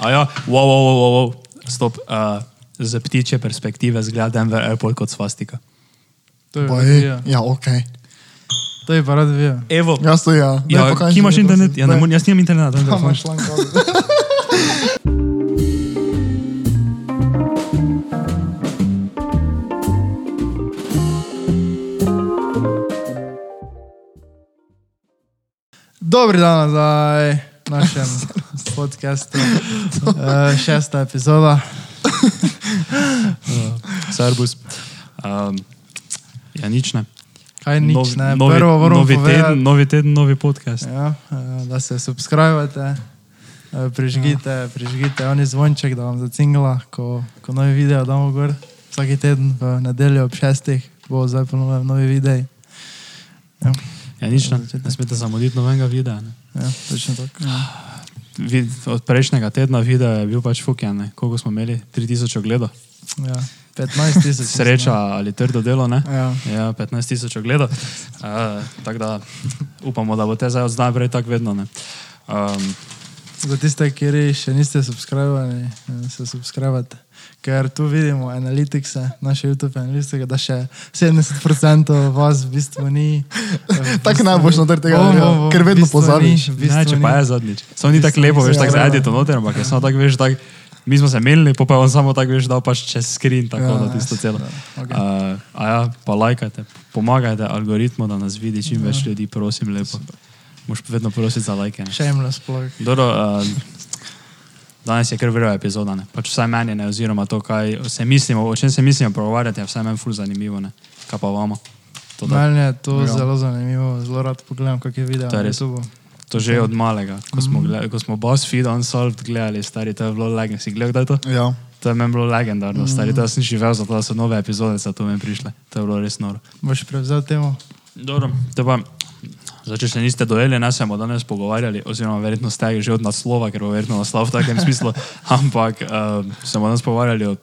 A ja, wow, wow, wow, wow, wow. stop. Uh, z ptiče perspektive zgleda Denver Airport kot svastika. To je Pa je, ja. ja, ok. To je pa rad vijo. Evo, Jaz to ja. Daj, ja, pokaži ki imaš internet? Ja, ne, jaz nimam interneta. telefonu. imaš kabel. Dobri dan nazaj v našem podkastu. Uh, šesta epizoda. Servus. Um, ja, nič ne. Kaj nič, Novi- ne. novi, Prvo moramo novi povedati, teden, novi teden, novi podcast. ja, eh, da se subskrbite, prižgite, prižgite oni zvonček, da vam zacingla, ko, ko novi video damo gor. Vsaki teden v nedeljo ob šestih bo zdaj ponovno novi video. Ja, Ja, nič ne. Ne smete zamuditi nobenega videa. Ne. Ja, točno tako. Ja. Vid, od prejšnjega tedna video je bil pač fukjan. Koliko smo imeli? 3000 ogledov. Ja, 15 tisoč. mislim, Sreča ali trdo delo, ne? Ja. Ja, 15 tisoč ogledov. Uh, tako da upamo, da bo te zdaj od zdaj naprej tako vedno. Ne. Um, Za tiste, ki še niste subskrbljeni, se subskrbite. Ker tu vidimo analitikse, naše YouTube analitike, da še 70% vas v bistvu ni. Tako bistvu boš ni- noter tega Bom, naredil, bom, bom, ker vedno bistvu pozabiš. ni, bistvu ne, če pa je zadnjič. Samo ni tako lepo, veš, tako ja, edito noter, ampak je samo tako, veš, tako. Mi smo se menili, pa pa je on samo tako, veš, dal pač čez screen, tako Ja, da tisto celo. okej. Uh, a ja, pa lajkajte, pomagajte algoritmu, da nas vidi čim več ljudi, prosim, lepo. Moš vedno prositi za lajke. ne. Shameless plug. Dobro, uh, danes je kar vrla epizoda, ne? pač vsaj meni, ne, oziroma to, kaj se mislimo, o čem se mislimo pogovarjati, je vsaj meni ful zanimivo, ne? kaj pa vama. To, da, Meni je to Ja. zelo zanimivo, zelo rad pogledam, kak je video To je na res. To že od malega, ko smo, gleda, ko smo BuzzFeed Unsolved gledali, stari, to je bilo legendarno. Si gledal to? Ja. To je meni bilo legendarno, stari, to sem živel, zato so nove epizode za to meni prišle. To je bilo res noro. Boš prevzel temo? Dobro, to pa, zdaj, če se niste dojeli, ne se bomo danes pogovarjali, oziroma verjetno ste že od naslova, ker bo verjetno naslov v takem smislu, ampak uh, se bomo danes pogovarjali o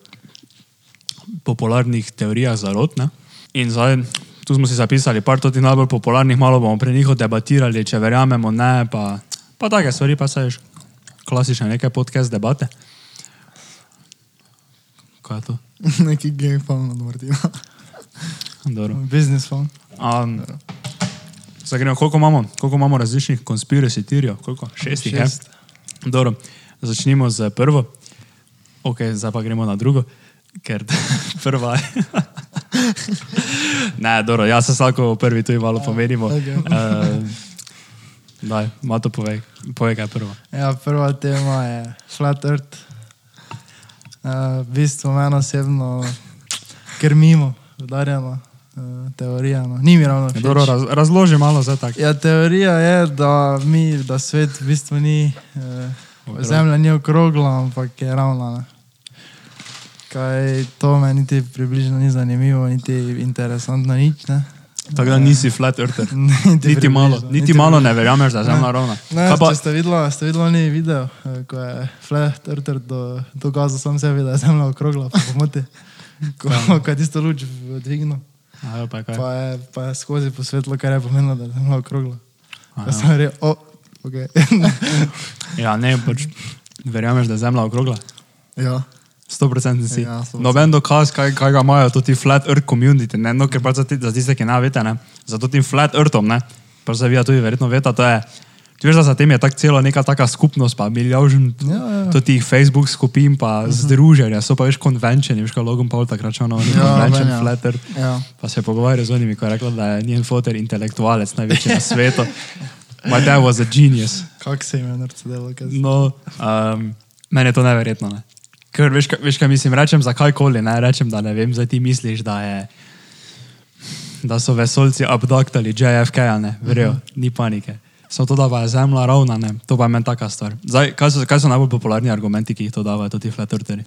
popularnih teorijah zarot. Ne? In zdaj, tu smo si zapisali par toti najbolj popularnih, malo bomo pre njih debatirali, če verjamemo, ne, pa, pa take stvari, pa se veš, klasične neke podcast debate. Kaj je to? Neki game fan od Martina. Dobro. Business phone. Um, zdaj gremo, koliko imamo, koliko imamo različnih konspiracy teorijev? Koliko? Šestih, je? Šest. Dobro, začnimo z prvo. Ok, zdaj pa gremo na drugo, ker prva je. ne, dobro, jaz se vsako prvi tu malo pomenimo. okej. Uh, daj, Mato povej, povej, kaj je prvo. Ja, prva tema je Flat Earth. Uh, v bistvu meni osebno, ker mimo, udarjeno uh, teorija. No. Ni mi ravno. všeč. Dobro, raz, razloži malo za tak. Ja, teorija je, da, mi, da svet v bistvu ni, eh, zemlja ni okrogla, ampak je ravna. ne. Kaj to meni niti približno ni zanimivo, niti interesantno, nič. Ne? Tako da nisi flat earther. niti Niti malo, približno, niti malo ne verjameš, da je zemlja ravna. Ne, pa, ste videli, ste videli ni video, eh, ko je Flat Earther do, dokazal sam sebi, da je zemlja okrogla, pa pomoti. Ko, ko je tisto luč dvignil, Ajo, pa je kaj? pa je, pa je skozi posvetlo, kar je pomenilo, da je zemlja okrogla. Jaz sem rekel, o, ok. Ja, ne, pač verjameš, da je zemlja okrogla. Ja. 100% si. Ja, 100%. Noben dokaz, kaj, kaj ga imajo ti flat earth community, ne, no, ker pač za, ti, za tiste, ki ne veste, ne, za to tim flat earthom, ne, pač za vi tudi verjetno veste, to je, ti veš, da za tem je tak celo neka taka skupnost, pa milijon Ja, ja. to tih Facebook skupin, pa uh -huh. združenja, so pa veš konvenčeni, veš, kaj Logan Paul takrat šel na oni Ja, convention meni, ja. flat earth, Ja. pa se je pogovarjal z onimi, ko je rekla, da je njen foter intelektualec največji na svetu. My dad was a genius. Kako se jim je narcedelo? No, um, meni je to neverjetno. Ne? Ker veš, kaj- veš, kaj mislim, rečem za kajkoli, ne rečem, da ne vem, zdaj ti misliš, da, je, da so vesolci abduktali JFK, ne, verjo, uh -huh. ni panike. Samo to, da je zemlja ravna, ne, to pa je meni taka stvar. Zdaj, kaj, so, kaj so najbolj popularni argumenti, ki jih to davajo, tudi flat eartheri?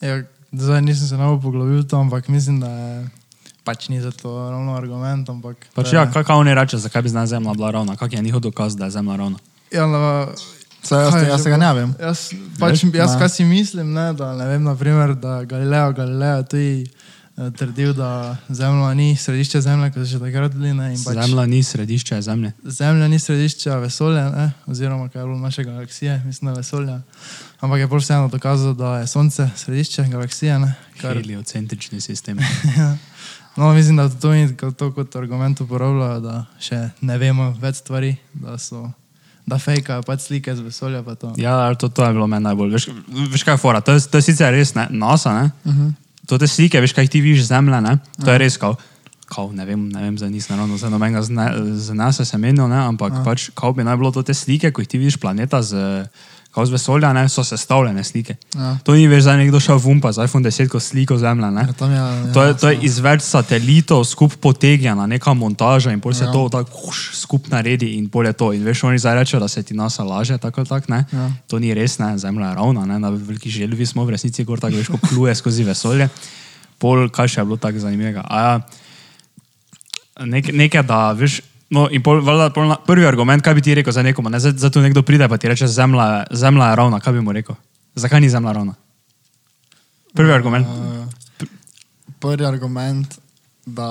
Ja, zdaj nisem se najbolj poglobil v to, ampak mislim, da je, pač ni za to ravno argument. Ampak, Pač ja, kaj, kaj oni reče, zakaj bi zdaj zemlja bila ravna, kak je njihov dokaz, da je zemlja ravna? Ja, no, Saj jaz, jaz že tega ne vem. Jaz, pač, jaz kaj si mislim, ne, da ne vem, naprimer, da Galileo Galileo tudi eh, trdil, da Zemlja ni središče Zemlje, kot so že takrat bili. Ne, pač Zemlja ni središče zemlje. Zemlja ni središče vesolja, ne, oziroma kaj je bilo naše galaksije, mislim, vesolja. Ampak je vseeno dokazal, da je Sonce središče galaksije. Ne? Kar, Heliocentrični sistem. no, mislim, da to ni to kot argument uporabljajo, da še ne vemo več stvari, da so. Da fejkajo pač slike z vesolja. To. Ja, to, to je bilo meni najbolj. Veš, veš kaj je fora? To je, to je sicer res ne, NASA, ne? Uh -huh. To te slike, veš kaj ti vidiš zemlje, ne? To je res kao. Kao, ne vem, ne vem, za nisem ravno za nobenega z, ne, z NASA se menil, ne? ampak uh. pač, kao bi naj bilo to te slike, ko jih ti vidiš planeta z, kao z vesolja, ne? so sestavljene slike. Ja. To ni več, da je nekdo šel v umpa z iPhone 10 ko sliko zemlje, ne? Ja, je, ja, To je, to je iz več satelitov skup potegnjena, neka montaža in pol se Ja. to tako skup naredi in pol je to. In veš, oni zdaj rečejo, da se ti NASA laže, tako tako, ne. Ja. To ni res, ne, zemlja je ravna, ne, na veliki želvi smo v resnici gor tako veš, ko pluje skozi vesolje. Pol, kaj še je bilo tako zanimivega. A ja, nek, nekaj, da veš. No, in pol, valjda, pol, na- prvi argument, kaj bi ti rekel za nekomu, ne, tu nekdo pride pa ti reče, zemlja, zemlja je ravna, kaj bi mu rekel? Zakaj ni zemlja ravna? Prvi argument. Eh, Prvi argument, da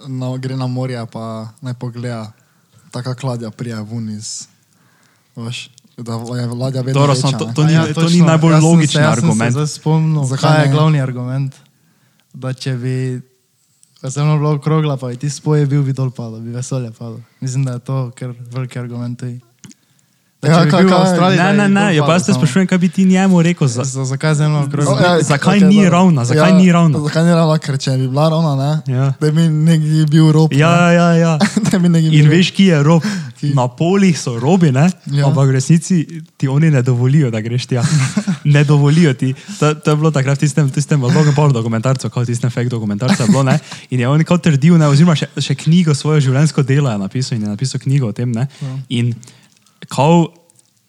na, gre na morje, pa naj pogleda, taka kladja prije ven iz. Veš, da je ladja vedno Dobro, večja, samo to- to ni- to ni točno. najbolj Jaz sem se- logičen jaz sem se argument. Zdaj spomnil, Zakaj kaj je glavni argument. Da če bi zemlja bila okrogla, pa bi ti spoje bil, bi dol padel, bi vesolje padlo. Mislim, da je to kar veliki argument. Da Ja, kaj- kaj- Avstraliji, Ne, ne, ne, ja, pa padel jaz te samo. sprašujem, kaj bi ti njemu rekel za... Za, zakaj je zemlja okrogla? No, ja, zakaj ok, ni ravna? Zakaj ni ravna? Zakaj ni ravna, ker če bi bila ravna, ne, Ja. da bi nekje bil rob. Ja, ja, ja. ne. da bi In bil veš, ki je rob? Ki? Na polih so robi, ne? Ja. ampak v resnici ti oni ne dovolijo, da greš tja. Ne dovolijo ti. To, to je bilo takrat v tistem, tistem Logan Paul dokumentarcu, kot tistem fake dokumentarcu. Bilo, ne? in je on kot trdil, ne? oziroma še, še knjigo, svoje življenjsko delo je napisal in je napisal knjigo o tem. Ne? In kao,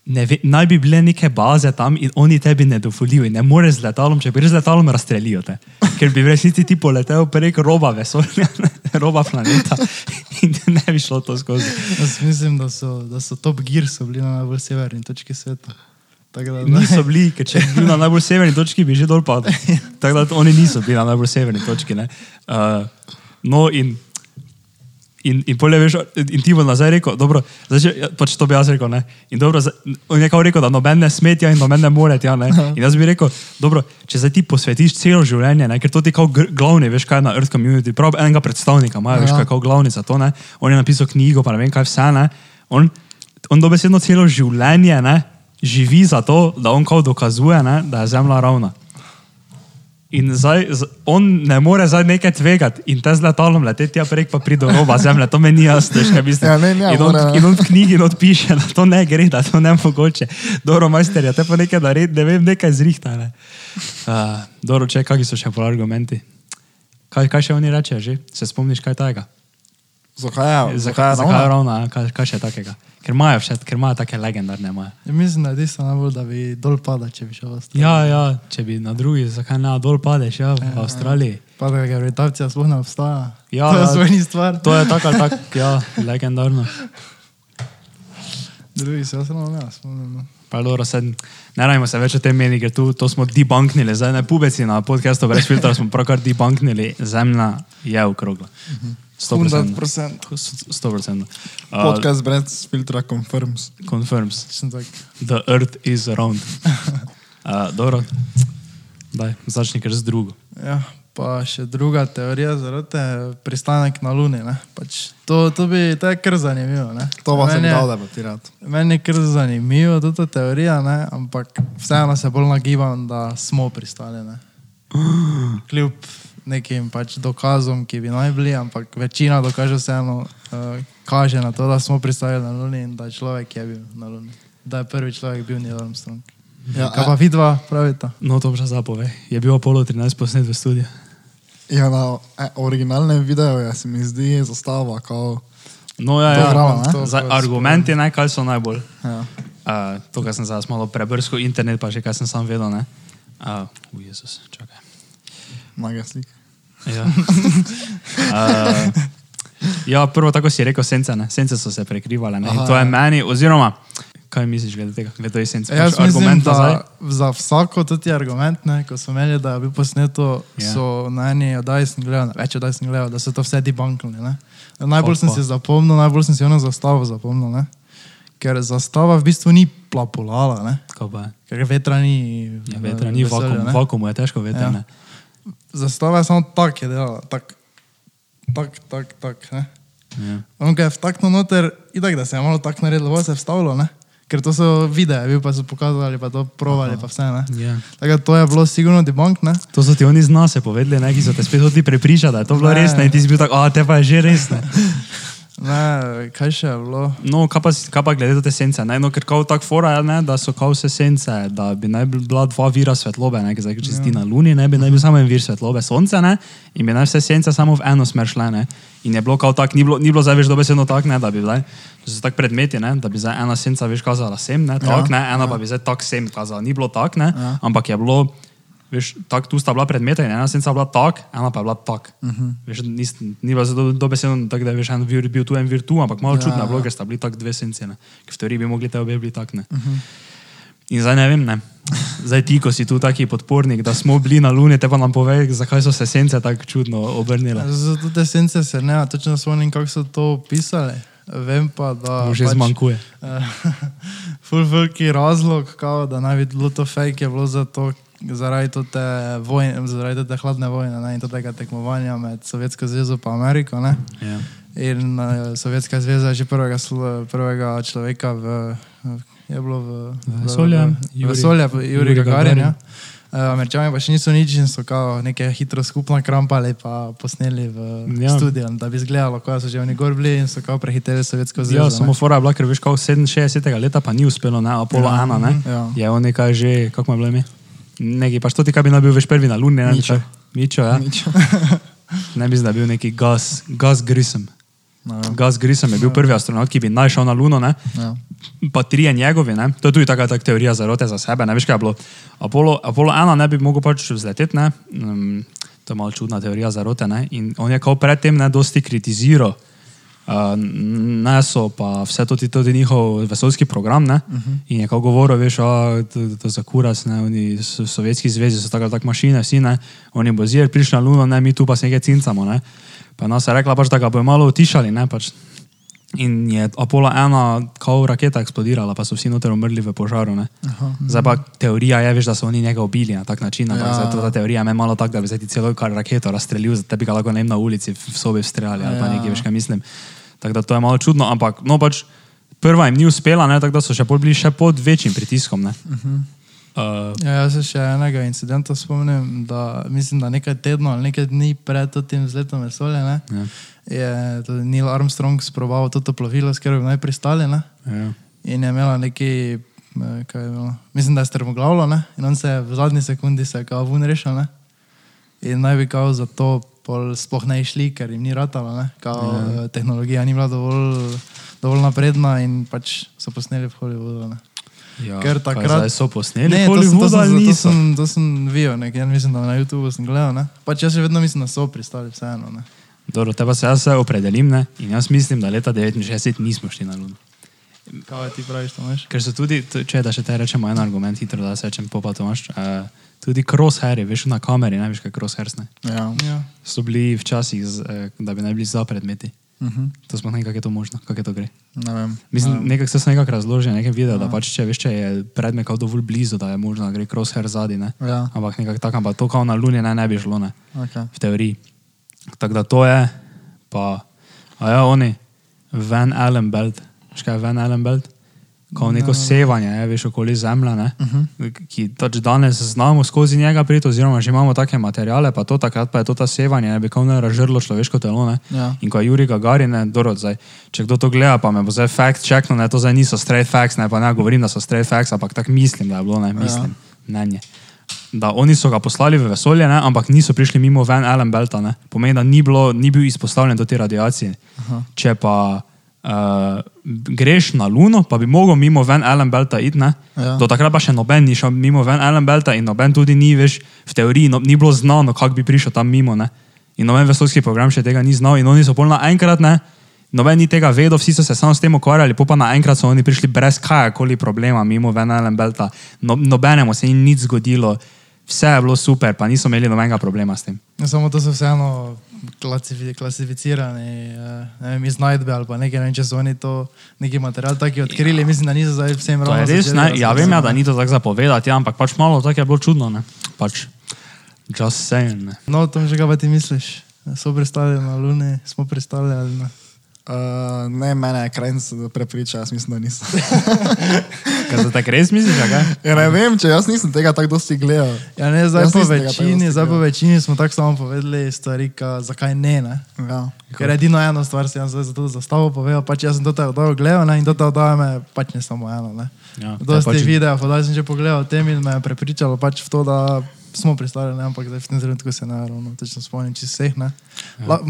ve, naj bi bile neke baze tam in oni tebi ne dovolijo. Ne moreš z letalom, če bi res z letalom razstrelijo te. Ker bi v resnici ti poletel prek roba vesolja, roba planeta in ne bi šlo to skozi. Jaz mislim, da so, da so Top Gear so bili na najbolj severni točki sveta. Tako da, Niso bili, ker če bi bil na najbolj severni točki, bi že dol padel. Tako da oni niso bili na najbolj severni točki. ne. Uh, no in, in, in veš, in ti bo nazaj rekel, dobro, zdaj, če- ja, pač to bi jaz rekel, ne. In dobro, zdaj- on je kao rekel, da noben ne sme tja in noben ne more tja, ne. In jaz bi rekel, dobro, če zdaj ti posvetiš celo življenje, ne, ker to ti kao gr- glavni, veš kaj na Earth Community, prav enega predstavnika imajo, veš Ja. kaj je kao glavni za to, ne. On je napisal knjigo, pa ne vem kaj vse, ne. On, on dobesedno celo življenje, ne, živi za to, da on kao dokazuje, ne, da je zemlja ravna. In zdaj, on ne more zdaj nekaj tvegati in te z letalom leteti tja prek, pa pride do roba zemlje, to meni ni jasno, kaj mislim. Ja, ne, ne, in, on, mora, in on v knjigi not piše, da to ne gre, da to ne mogoče. Dobro, majster, ja, te pa nekaj nared, ne vem, nekaj zrihta. Ne. Uh, dobro, če, kakšni so še pol argumenti? Kaj, kaj še oni rečejo že? Se spomniš kaj tajega? Zakaj je, Zakaj, je ravna? ja? kaj, kaj še takega? Ker imajo vse, ker imajo take legendarne imajo. Ja, mislim, da je tisto najbolj, da bi dol padal, če bi šel v Avstralijo. Ja, ja, če bi na drugi, zakaj ne dol padeš, ja, v Avstraliji. Pa da gravitacija sploh ne obstaja. Ja, to je ja. svojni stvar. To je tako tako, ja, legendarno. Drugi se jaz samo ne spomnim. no. Pa dobro, se, ne rajmo se več o tem meni, ker tu to smo debunknili, zdaj ne pubeci na podkastu brez filtra smo pravkar debunknili, zemlja je okrogla. 100%. 100%. 100%. Uh, Podcast brez filtra confirms. confirms. The earth is round. Uh, dobro, daj, začni kar z drugo. Ja, pa še druga teorija zarote, pristanek na Luni. ne. Pač to, to, bi, to je kar zanimivo. Ne? To Meni je- dal debatirati. Meni je kar zanimivo ta teorija, ne? ampak vseeno se bolj nagibam, da smo pristali. Ne? Kljub nekim pač dokazom, ki bi naj bili, ampak večina dokazov vseeno uh, kaže na to, da smo pristali na Luni in da je človek je bil na Luni. Da je prvi človek bil Neil Armstrong. Ja, Kaj pa vidva pravita? No, to že zapove. Je bil Apollo 13 posnet v studiu. Ja, na eh, originalnem videu je, se mi zdi zastava, kao, No, ja, ja. ravno, ne? To Zdaj, pa argumenti, ne, kaj so najbolj. ja. Uh, to, kar sem zdaj malo prebrskal internet, pa že kaj sem sam vedel. Ne? Uh, uh, Jezus, čakaj. Naga slika. Ja. Uh, ja, prvo tako si rekel, sence, ne? sence so se prekrivale. Aha, to je ja. meni, oziroma, kaj misliš glede tega, glede tega sence? Jaz Pač mislim, argument nazaj? da za vsako tudi argument, ne, ko so imeli, da je bil posneto, Ja. yeah. so na eni oddaji sem gledal, več oddaji sem gledal, da so to vse debunkali. ne. Najbolj sem si zapomnil, najbolj sem si ono zastavo zapomnil. Ne. Ker zastava v bistvu ni plapolala, ker vetra ni. Ja, vetra ni vesolju, vakum, ne. vakumu je težko veter. Ja. Ja. Zastava je samo tak je delala, tak, tak, tak, tak. Ne? Ja. On ga je vtaknil noter, itak da se je malo tako naredilo, bo se je vstavilo, ne? ker to so videe, bil pa so pokazali, pa to provali, pa vse. Ne? Ja. Tako da to je bilo sigurno debunk, ne? To so ti oni z nas povedali, ne, ki so te spet hoteli prepričati, da je to bilo Ne. resno in ti si bil tako, a te pa je že resno. Ne, kaj še je bilo? No, kaj pa, kaj pa glede te sence? Ne? No, ker kao tako fora je, ne, da so kao vse sence, da bi naj bila dva vira svetlobe, ne, zdaj, če si ti na Luni, ne bi naj bil samo en vir svetlobe, sonce, ne, in bi naj vse sence samo v eno smer šle, ne. In je bilo kao tako, ni bilo, ni bilo zdaj več dobesedno tako, ne, da bi zdaj, to so tako predmeti, ne, da bi zdaj ena senca več kazala sem, ne, tak, ne, ena pa bi zdaj tak sem kazala. Ni bilo tak, ne, Ja. ampak je bilo, veš, tak, tu sta bila predmeta in ena senca bila tak, ena pa je bila tak. Uh -huh. veš, nis, ni bilo zelo dobesedno tako, da je veš, en vir bil tu, en vir tu, ampak malo Ja, čudno je bilo, ja. ker sta bili tako dve sence, ki v teoriji bi mogli te obe biti tak, ne. Uh -huh. In zdaj ne vem, ne. Zdaj ti, ko si tu taki podpornik, da smo bili na Luni, te pa nam povej, zakaj so se sence tako čudno obrnile. Zato te sence se ne, točno spomnim, kako so to pisali. Vem pa, da. Mu že zmanjkuje. eh, Ful veliki razlog, kao, da naj bi bilo to fake, je bilo zato, zaradi te vojne, zaradi te hladne vojne ne, in tega tekmovanja med Sovjetsko zvezo in Ameriko. Ne. Ja. In uh, Sovjetska zveza je že prvega, prvega človeka v, je bilo v, v Vesolje, vesolje, Juri, Jurij Juri Gagarin. Ja. Uh, Američani pa še niso nič in so kao neke hitro skupno krampali pa posneli v ja. Ja. studio, da bi izgledalo, kot so že oni gor bili in so kao prehiteli Sovjetsko zvezo. Ja, samo fora je bila, ker veš, kako 67. leta pa ni uspelo, ne, Apollo Ja, 1, ne. ja. Je on nekaj že, kako je bilo ime? Neki, pa što ti kaj bi naj bil veš prvi na Luni, ne? Mičo. Mičo, ja. Nič. Ne da je bil neki Gus, Gus Grissom. No, Gus Grissom je bil prvi astronaut, ki bi naj šel na Luno, ne? ja. pa trije njegovi, ne? to je tudi taka, taka teorija zarote za sebe. Ne veš, kaj je bilo. Apollo, Apollo 1 ne bi mogel pač vzleteti, ne? Um, to je malo čudna teorija zarote. Ne? In on je kao predtem ne dosti kritiziral. Uh, NASO, pa vse to, tudi njihov vesoljski program. Uh -huh. In je kao govoril, veš, a, to, to za kurac, ne, oni so Sovjetski zvezi so tako tak mašine, vsi ne, oni bo zir prišli na Luno, ne, mi tu pa se nekaj cincamo. Ne. Pa nas je rekla, pač, da ga bojo malo utišali, ne, pač, In je Apollo 1, kao raketa eksplodirala, pa so vsi noter umrli v požaru. ne. Zdaj pa teorija je, veš, da so oni njega ubili na tak način. Ampak Ja. ja. zato ta teorija me malo tako, da bi zdaj ti celo raketo razstrelil, da bi ga lahko ne vem, na ulici v sobi streljali ali pa Ja. nekaj, veš, kaj mislim. Tako da to je malo čudno, ampak no pač prva jim ni uspela, ne, tako da so še bolj bili še pod večjim pritiskom. Ne. Uh, Ja, jaz se še enega incidenta spomnim, da mislim, da nekaj tednov ali nekaj dni pred tem vzletom vesolja ne, ja, je Neil Armstrong sproval to plovilo, s katerim naj pristali. Ne, ja. in je imela neki, eh, kaj je bilo, mislim, da je strmoglavilo ne, in on se je v zadnji sekundi se je kao vun rešil. Ne, in naj bi kao za to pol sploh ne išli, ker jim ni ratalo, ne, kao, ja. tehnologija ni bila dovolj, dovolj napredna in pač so posneli v Hollywoodu. Ne. Ja, Ker takrat- so posneli, Ne, to sem, to, sem, to, sem, to sem videl, nekaj, mislim, da na YouTubu sem gledal. Ne? Pač jaz še vedno mislim, da so pristali vseeno. Ne? Dobro, te pa se jaz opredelim ne? in jaz mislim, da leta 69 nismo šli na Luno. Kaj ti praviš, to veš? Ker so tudi, če da še te rečemo en argument, hitro da se rečem, popa Tomaš, uh, tudi crosshairi, veš, na kameri, ne veš, kaj crosshairs ne. Ja. Ja. So bili včasih, z, eh, da bi naj bili za predmeti. Mhm. To smo nekako je to možno, kako je to gre. Ne vem. Mislim, nekako se sem nekako razložil, nekaj videl, da pač če veš, če je predmet kao dovolj blizu, da je možno, da gre crosshair zadaj, ne. Ja. Ampak nekako tako, ampak to kao na Luni ne, ne bi šlo, ne. Okay. v teoriji. Tako da to je, pa, a ja, oni, Van Allen Belt, veš kaj je Van Allen Belt? Ko neko sevanje, je, veš, okoli zemlje, ne? uh -huh. ki pač danes znamo skozi njega priti, oziroma že imamo take materiale, pa to takrat pa je to ta sevanje, ne bi kao ne razžrlo človeško telo. Ne? Ja. In ko je Juri Gagarin, ne, dobro, zdaj, če kdo to gleda, pa me bo zdaj fact checkno, ne, to zdaj niso straight facts, ne, pa ne govorim, da so straight facts, ampak tako mislim, da je bilo, ne, mislim, mnenje. Da oni so ga poslali v vesolje, ne, ampak niso prišli mimo Van Allen Belta, ne. pomeni, da ni, bilo, ni bil izpostavljen do te radiacije. Aha. Če pa uh, greš na Luno, pa bi mogel mimo Van Allen Belta iti, ne, Ja. do takrat pa še noben ni šel mimo Van Allen Belta in noben tudi ni, veš, v teoriji no, ni bilo znano, kako bi prišel tam mimo. Ne. In noben vesoljski program še tega ni znal, in oni so polno enkrat, ne, noben ni tega vedel, vsi so se samo s tem ukvarjali, pa naenkrat so oni prišli brez kajakoli problema mimo Van Allen Belta. No, nobenemu se ni nič zgodilo, vse je bilo super, pa niso imeli nobenega problema s tem. Ja, samo to so vseeno klasifi, klasificirani eh, ne vem, iznajdbe ali pa nekaj, ne vem, če so oni to neki material taki odkrili, mislim, da niso zdaj vsem ravno res, ne? Ja, vem, ja, da ni to tako zapovedati, ja, ampak pač malo tako je bilo čudno, ne? Pač, just saying, ne? No, Tom, že kaj ti misliš? So pristali na Luni, smo pristali ali ne? Uh, ne, mene je krajnc prepričal, jaz mislim, da nisem. Kaj za tako res misliš, ja, ne vem, če jaz nisem tega tako dosti gledal. Ja, ne, zdaj Jaz po tako večini, zdaj po večini smo tako samo povedali stvari, ka, zakaj ne, ne? Ja. Ker edino eno stvar si jaz zdaj za to zastavo povedal, pač jaz sem to oddajo gledal ne? in to oddajo me pač ne samo eno, ne? Ja, Dosti pač- videov, podal sem že pogledal tem in me je prepričalo pač v to, da smo pristali, ne? ampak zdaj v tem trenutku se ne ravno točno spomnim čist vseh? Ja.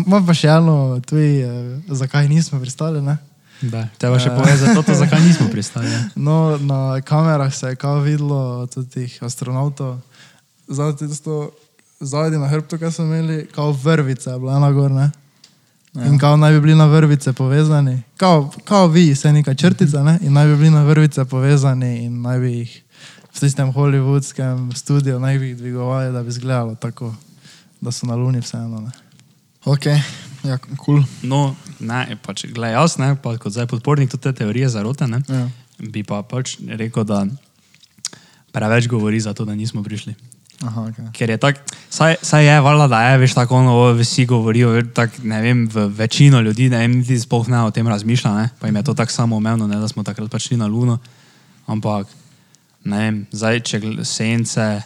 Imam pa še eno, tuj, eh, zakaj nismo pristali, ne? Da, treba še povedati, zato, zakaj nismo pristali. ja. No, na kamerah se je kao videlo tudi teh astronautov, zadaj na hrbtu, kaj so imeli, kao vrvice, bila ena gor, ne? Ja. In kao naj bi bili na vrvice povezani, kao, kao vi, se neka črtica, ne? In naj bi bili na vrvice povezani in naj bi jih v tistem hollywoodskem studiu naj bi jih dvigovali, da bi izgledalo tako, da so na Luni vseeno, ne? Ok, ja, kul. Cool. No, ne, pač, gledaj, jaz, ne, pa kot zdaj podpornik te teorije zarote, ne, Ja. bi pa pač rekel, da preveč govori za to, da nismo prišli. Aha, okay. Ker je tako, saj, saj je valjda, da je, veš, tako ono, vsi govorijo, tak, ne vem, v večino ljudi, ne vem, niti sploh ne o tem razmišlja, ne, pa jim je to tako samoumevno, ne, da smo takrat pač šli na Luno, ampak, ne vem, zdaj, če gl- sence,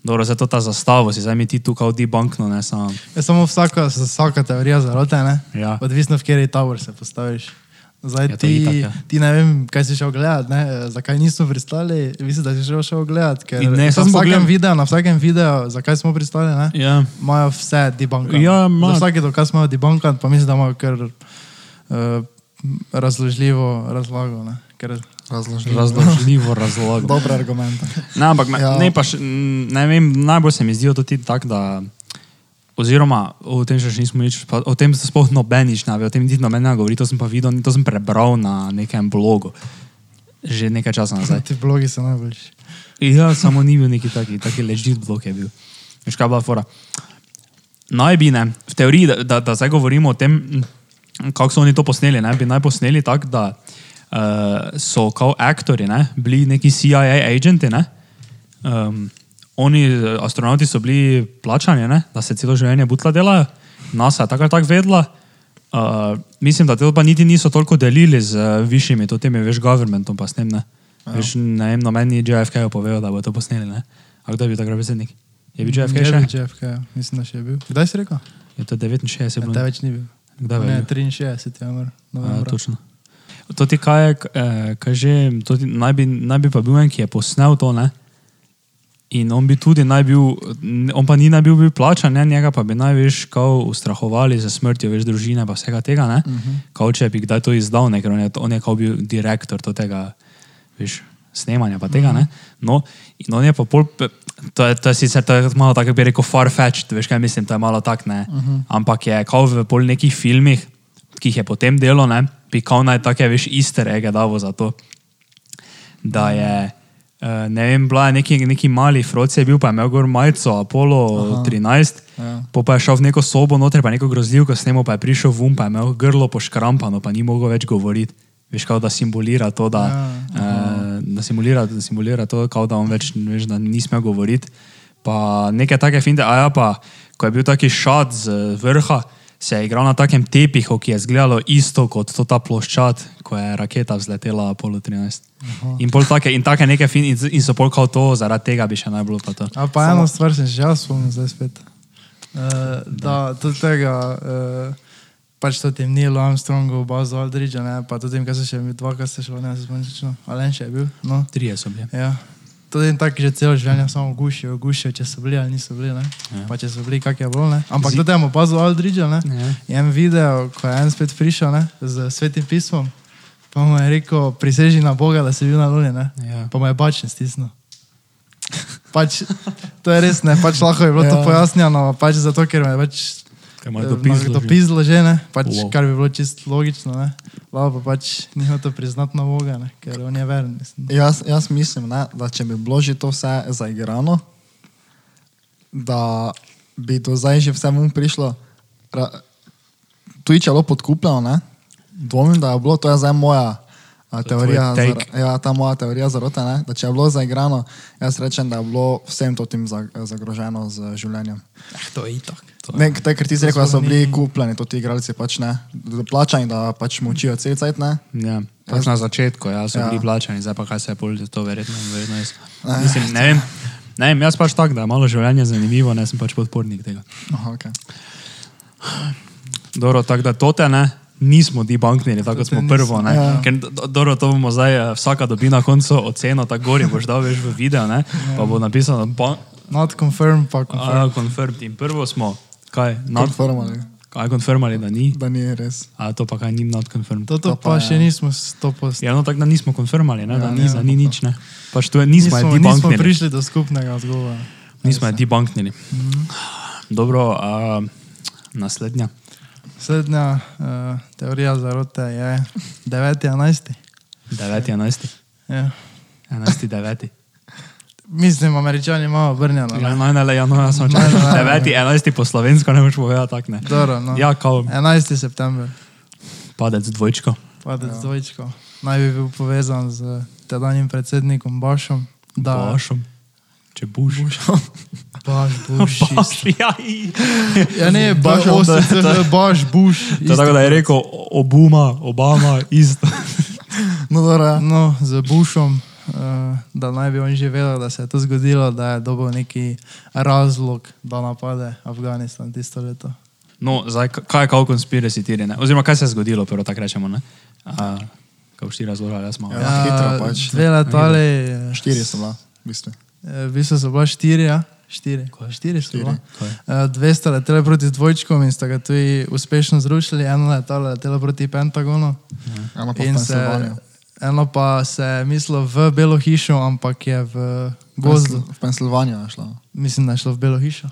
dobro, zdaj to ta zastavo, si zdaj mi ti tukaj odi bankno, ne, samo, Je samo vsaka, vsaka teorija zarote, ne? Ja. Odvisno v kateri tabor se postaviš. Zdaj Ja, ja, ti, itak, ja. ti ne vem, kaj si šel gledati, ne? zakaj nismo pristali, mislim, da si šel, šel gledati. Ker In ne, na, vsakem pogledal- videu, na vsakem videu, zakaj smo pristali, ne? ja, imajo vse debunkane. Ja. Za vsaki dokaz imajo debunkan, pa mislim, da imajo kar uh, razložljivo razlago. Ne? Ker, Razložljivo. razložljivo razlago. Dobre argumente. Ne, ampak Ja. ne, pa še, ne vem, najbolj se mi zdijo tudi tako, da. Oziroma, o tem še nismo nič, pa o tem se sploh noben nič ne ve, o tem niti noben ne govori, to sem pa videl, to sem prebral na nekem blogu. Že nekaj časa nazaj. ti blogi so najboljši. Ja, samo ni bil neki taki, taki ležit blok je bil. Veš, kaj bila fora? Naj bi, ne, v teoriji, da, da, da zdaj govorimo o tem, kako so oni to posneli, ne, bi naj posneli tako, da uh, so kao aktori, ne, bili neki CIA agenti, ne. Um, oni, eh, astronauti so bili plačani, ne, da se celo življenje butla delajo, NASA je tako ali tako vedla. Uh, mislim, da to pa niti niso toliko delili z uh, višjimi, to temi, veš, governmentom pa s tem, ne. Veš, ne vem, noben ni JFK povedal, da bo to posneli, ne. A kdo je bil takrat predsednik? Je bil JFK Je še? bil JFK, ja. mislim, da še je bil. Kdaj si rekel? Je to 69 Ja, bilo? te več ni bil. Kdaj ne, je bil? 63 je umrl. A, novembra. točno. To ti kaj je, eh, kaj že, to ti, naj, bi, naj bi pa bil en, ki je posnel to, ne? In on bi tudi naj bil, on pa ni naj bil, bil plačan, ne? njega pa bi največ kao ustrahovali za smrtjo, veš, družine pa vsega tega, ne? Uh Mhm. -huh. Kao če bi kdaj to izdal, ne? ker on je, on je kao bil direktor to tega, veš, snemanja pa tega, ne? No, in on je pa pol, to je, to je sicer to je malo tako, bi rekel, far-fetched, veš kaj mislim, to je malo tak, ne? Uh -huh. Ampak je kao v pol nekih filmih, ki jih je potem delo, ne? Bi kao naj take, veš, easter egge davo za to da je, uh, ne vem, bila je neki, neki mali froci, je bil pa je imel gor majico Apollo Aha. 13, Ja. ja. pa je šel v neko sobo noter, pa neko grozljivko snemo, pa je prišel vum, pa je imel grlo poškrampano, pa ni mogel več govoriti. Veš, kao da simbolira to, da, Ja, uh, da, simulira, da simulira to, kao da on več veš, da ni smel govoriti. Pa neke take finte, a ja, pa ko je bil taki šat z vrha, se je igral na takem tepihu, ki je izgledalo isto kot to ta ploščad, ko je raketa vzletela Apollo 13. Aha. In, pol take, in take neke fin, in, in so pol kao to, zaradi tega bi še najbolj pa to. A pa eno stvar sem že jaz spomnil, zdaj spet. Uh, da, tudi tega, uh, pač to tem Neil Armstrongu, Buzz Aldridge, ne, pa tudi tem, kaj se še mi dva, kaj se šlo, ne, se spomnim, točno. Alen še je bil, no. Trije so bili. Ja. Tudi in tako že celo življenje samo gušijo, gušijo, če so bili ali niso bili, ne. Ja. Pa če so bili, kak je bilo, ne. Ampak tudi temu Buzz Aldridge, ne. Ja. Je en video, ko je en spet prišel, ne, z svetim pismom, pa mu je rekel, priseži na Boga, da si bil na Luni, ne. Ja. Pa mu je bačen stisnil. Pač, to je res, ne, pač lahko je bilo ja. to Ja. pojasnjeno, pač zato, ker me je pač Kaj ima to pizlo to že? ne, pač, Wow. kar bi bilo čisto logično, ne. Lava pa pač ni hotel priznati na Boga, ne, ker on je veren, mislim. Jaz, jaz mislim, ne, da če bi bilo že to vse zaigrano, da bi do zdaj že vse mu prišlo. Ra, tudi če je bilo podkupljeno, ne? dvomim, da je bilo, to je zdaj moja a, teorija, zar, ja, ta moja teorija zarote, ne? da če je bilo zaigrano, jaz rečem, da je bilo vsem to tim za- zagroženo z življenjem. Eh, to je itak. Ne, te, ker ti si rekel, da so bili oni- kupljeni, to ti igralci pač ne, da- plačani, da pač močijo cel cajt, ne. Ja, pač na začetku, ja, so Ja. ja. bili plačani, zdaj pa kaj se je pol, to verjetno, verjetno jaz. Mislim, ne vem, ne vem, jaz pač tak, da je malo življenje zanimivo, ne sem pač podpornik tega. Aha, okay. Dobro, tako da tote ne, nismo debunknili, tako kot smo prvo, ne. nismo, ja. Ker, do- do- dobro, to bomo zdaj, eh, vsaka dobi na koncu oceno, tako gori boš dal veš v video, ne, pa bo napisano, ba, Not confirmed, pa confirmed. a, confirmed. In prvo smo, kaj, not, Konformali, kaj confirmali, da ni, da ni res. a to pa kaj ni not confirmed. Toto To pa, pa pa je- še nismo stopost. Ja, no tako da nismo konfirmali, ne, da Ja, ni, ja. da ni nič, ne. Pač to je, nismo, nismo, nismo nismo prišli do skupnega odgovora. Nismo je debunknili. Mhm. Dobro, a, naslednja. Slednja uh, teorija zarote je 9.11. 9.11. Ja. 11.9. Mislim, američani imajo obrnjeno. Ja, ne? no, ne, le, ja, no, jaz sem čakal. ne, ne. 9.11. po slovensko ne moreš povedati tako, ne. Dobro, no. Ja, kao 11. september, padec dvojčko. padec ja. dvojčko. Naj bi bil povezan z tedanjim predsednikom Bašom. Da, Bašom. Če buš. Baš, Buš. Baš, ja. Ja, ne, Baš, da- OSCE, Baš, Buš. To je tako, da je rekel Obama, Obama, isto. No, dobro, ja. No, z Bushom, uh, da naj bi on že vedel, da se je to zgodilo, da je dobil neki razlog, da napade Afganistan tisto leto. No, zdaj, kaj je kao konspiracy teorije, ne? Oziroma, kaj se je zgodilo, prvo tako rečemo, ne? A, Kao štiri razloga, jaz malo. Ja. hitro pač. Dve letali, eh, Štiri so bila, v bistvu. eh, v bistvu so bila štiri, ja. Štiri, Kaj? štiri so Štiri. Eh, Dve sta leteli proti dvojčkom in sta ga tudi uspešno zrušili, eno letalo je letelo proti Pentagonu. V In se. Eno pa se je mislilo v Belo hišo, ampak je v gozdu. V Pensilvanijo je šlo. Mislim, da je šlo v Belo hišo.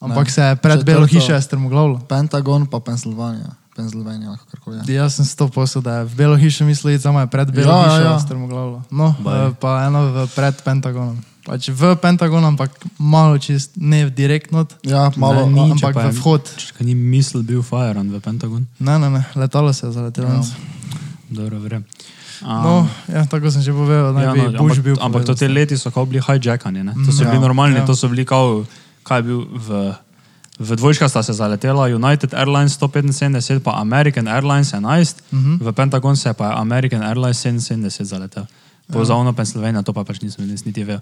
Ampak Ne. se je pred Belo hišo je strmoglavilo. Pentagon pa Pensilvanija. Pensilvanija, kako je. Jaz sem sto posel, da je v Belo hišo mislil, samo je pred Belo Ja, ja, hišo ja. strmoglavilo. No, Baj. eh, pa eno v pred Pentagonom. Pač v Pentagon, ampak malo čist, ne direktno, Ja, malo. Ne, ni, če ampak pa v je- vhod. Če ni misel bil firean v Pentagon. Ne, ne, ne, letalo se je zaletelo. Ja. Ja. Dobro, verjem. Um, No, ja, tako sem že povedal, naj ja, bi no, Bush ampak, bil. ampak to te leti so kao bili hijackani, ne? To so Mhm. bili Ja, normalni, ja. to so bili kao, kaj je bil v, v dvojčka sta se zaletela, United Airlines 175, pa American Airlines 11, Mhm. v Pentagon se pa je American Airlines 77 zaletel. Po ja. zavno Pennsylvania, to pa pač nisem nis- niti vedel.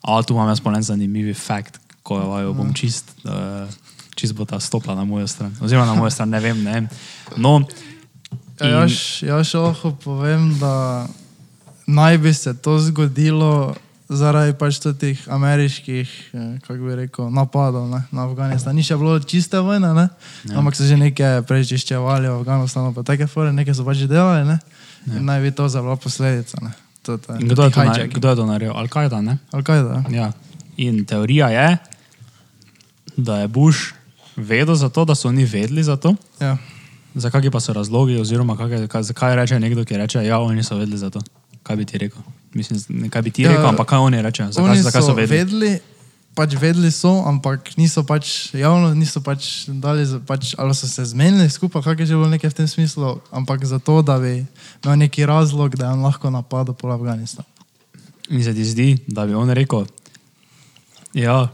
A tu imam jaz polen zanimivi fakt, ko jo bom čist, uh, čist bo ta stopla na mojo stran. Oziroma na mojo stran, ne vem, ne vem. No, Ja, jaz, jaz še lahko povem, da naj bi se to zgodilo zaradi pač teh ameriških, eh, kako bi rekel, napadov ne, na Afganistan. Ni še bilo čiste vojne, ne? Ja. ampak so že nekaj prečiščevali v Afganistanu, pa take fore, nekaj so pač delali, ne? Ja. In naj bi to bila posledica. Ne? In kdo je to, na, kdo je to naredil? Al-Qaeda, ne? Al-Qaeda. Ja. In teorija je, da je Bush vedel za to, da so oni vedeli za to. Ja. Zakaj pa so razlogi, oziroma kak, kaj, zakaj reče nekdo, ki reče, ja, oni so vedeli za to. Kaj bi ti rekel? Mislim, ne kaj bi ti Ja, rekel, ampak kaj oni rečejo? Zakaj, Oni zakaj so vedeli? vedeli pač vedeli so, ampak niso pač javno, niso pač dali, pač, ali so se zmenili skupaj, kako je že bilo nekaj v tem smislu, ampak zato, da bi imel neki razlog, da je on lahko napadel pol Afganistan. In se ti zdi, da bi on rekel, ja,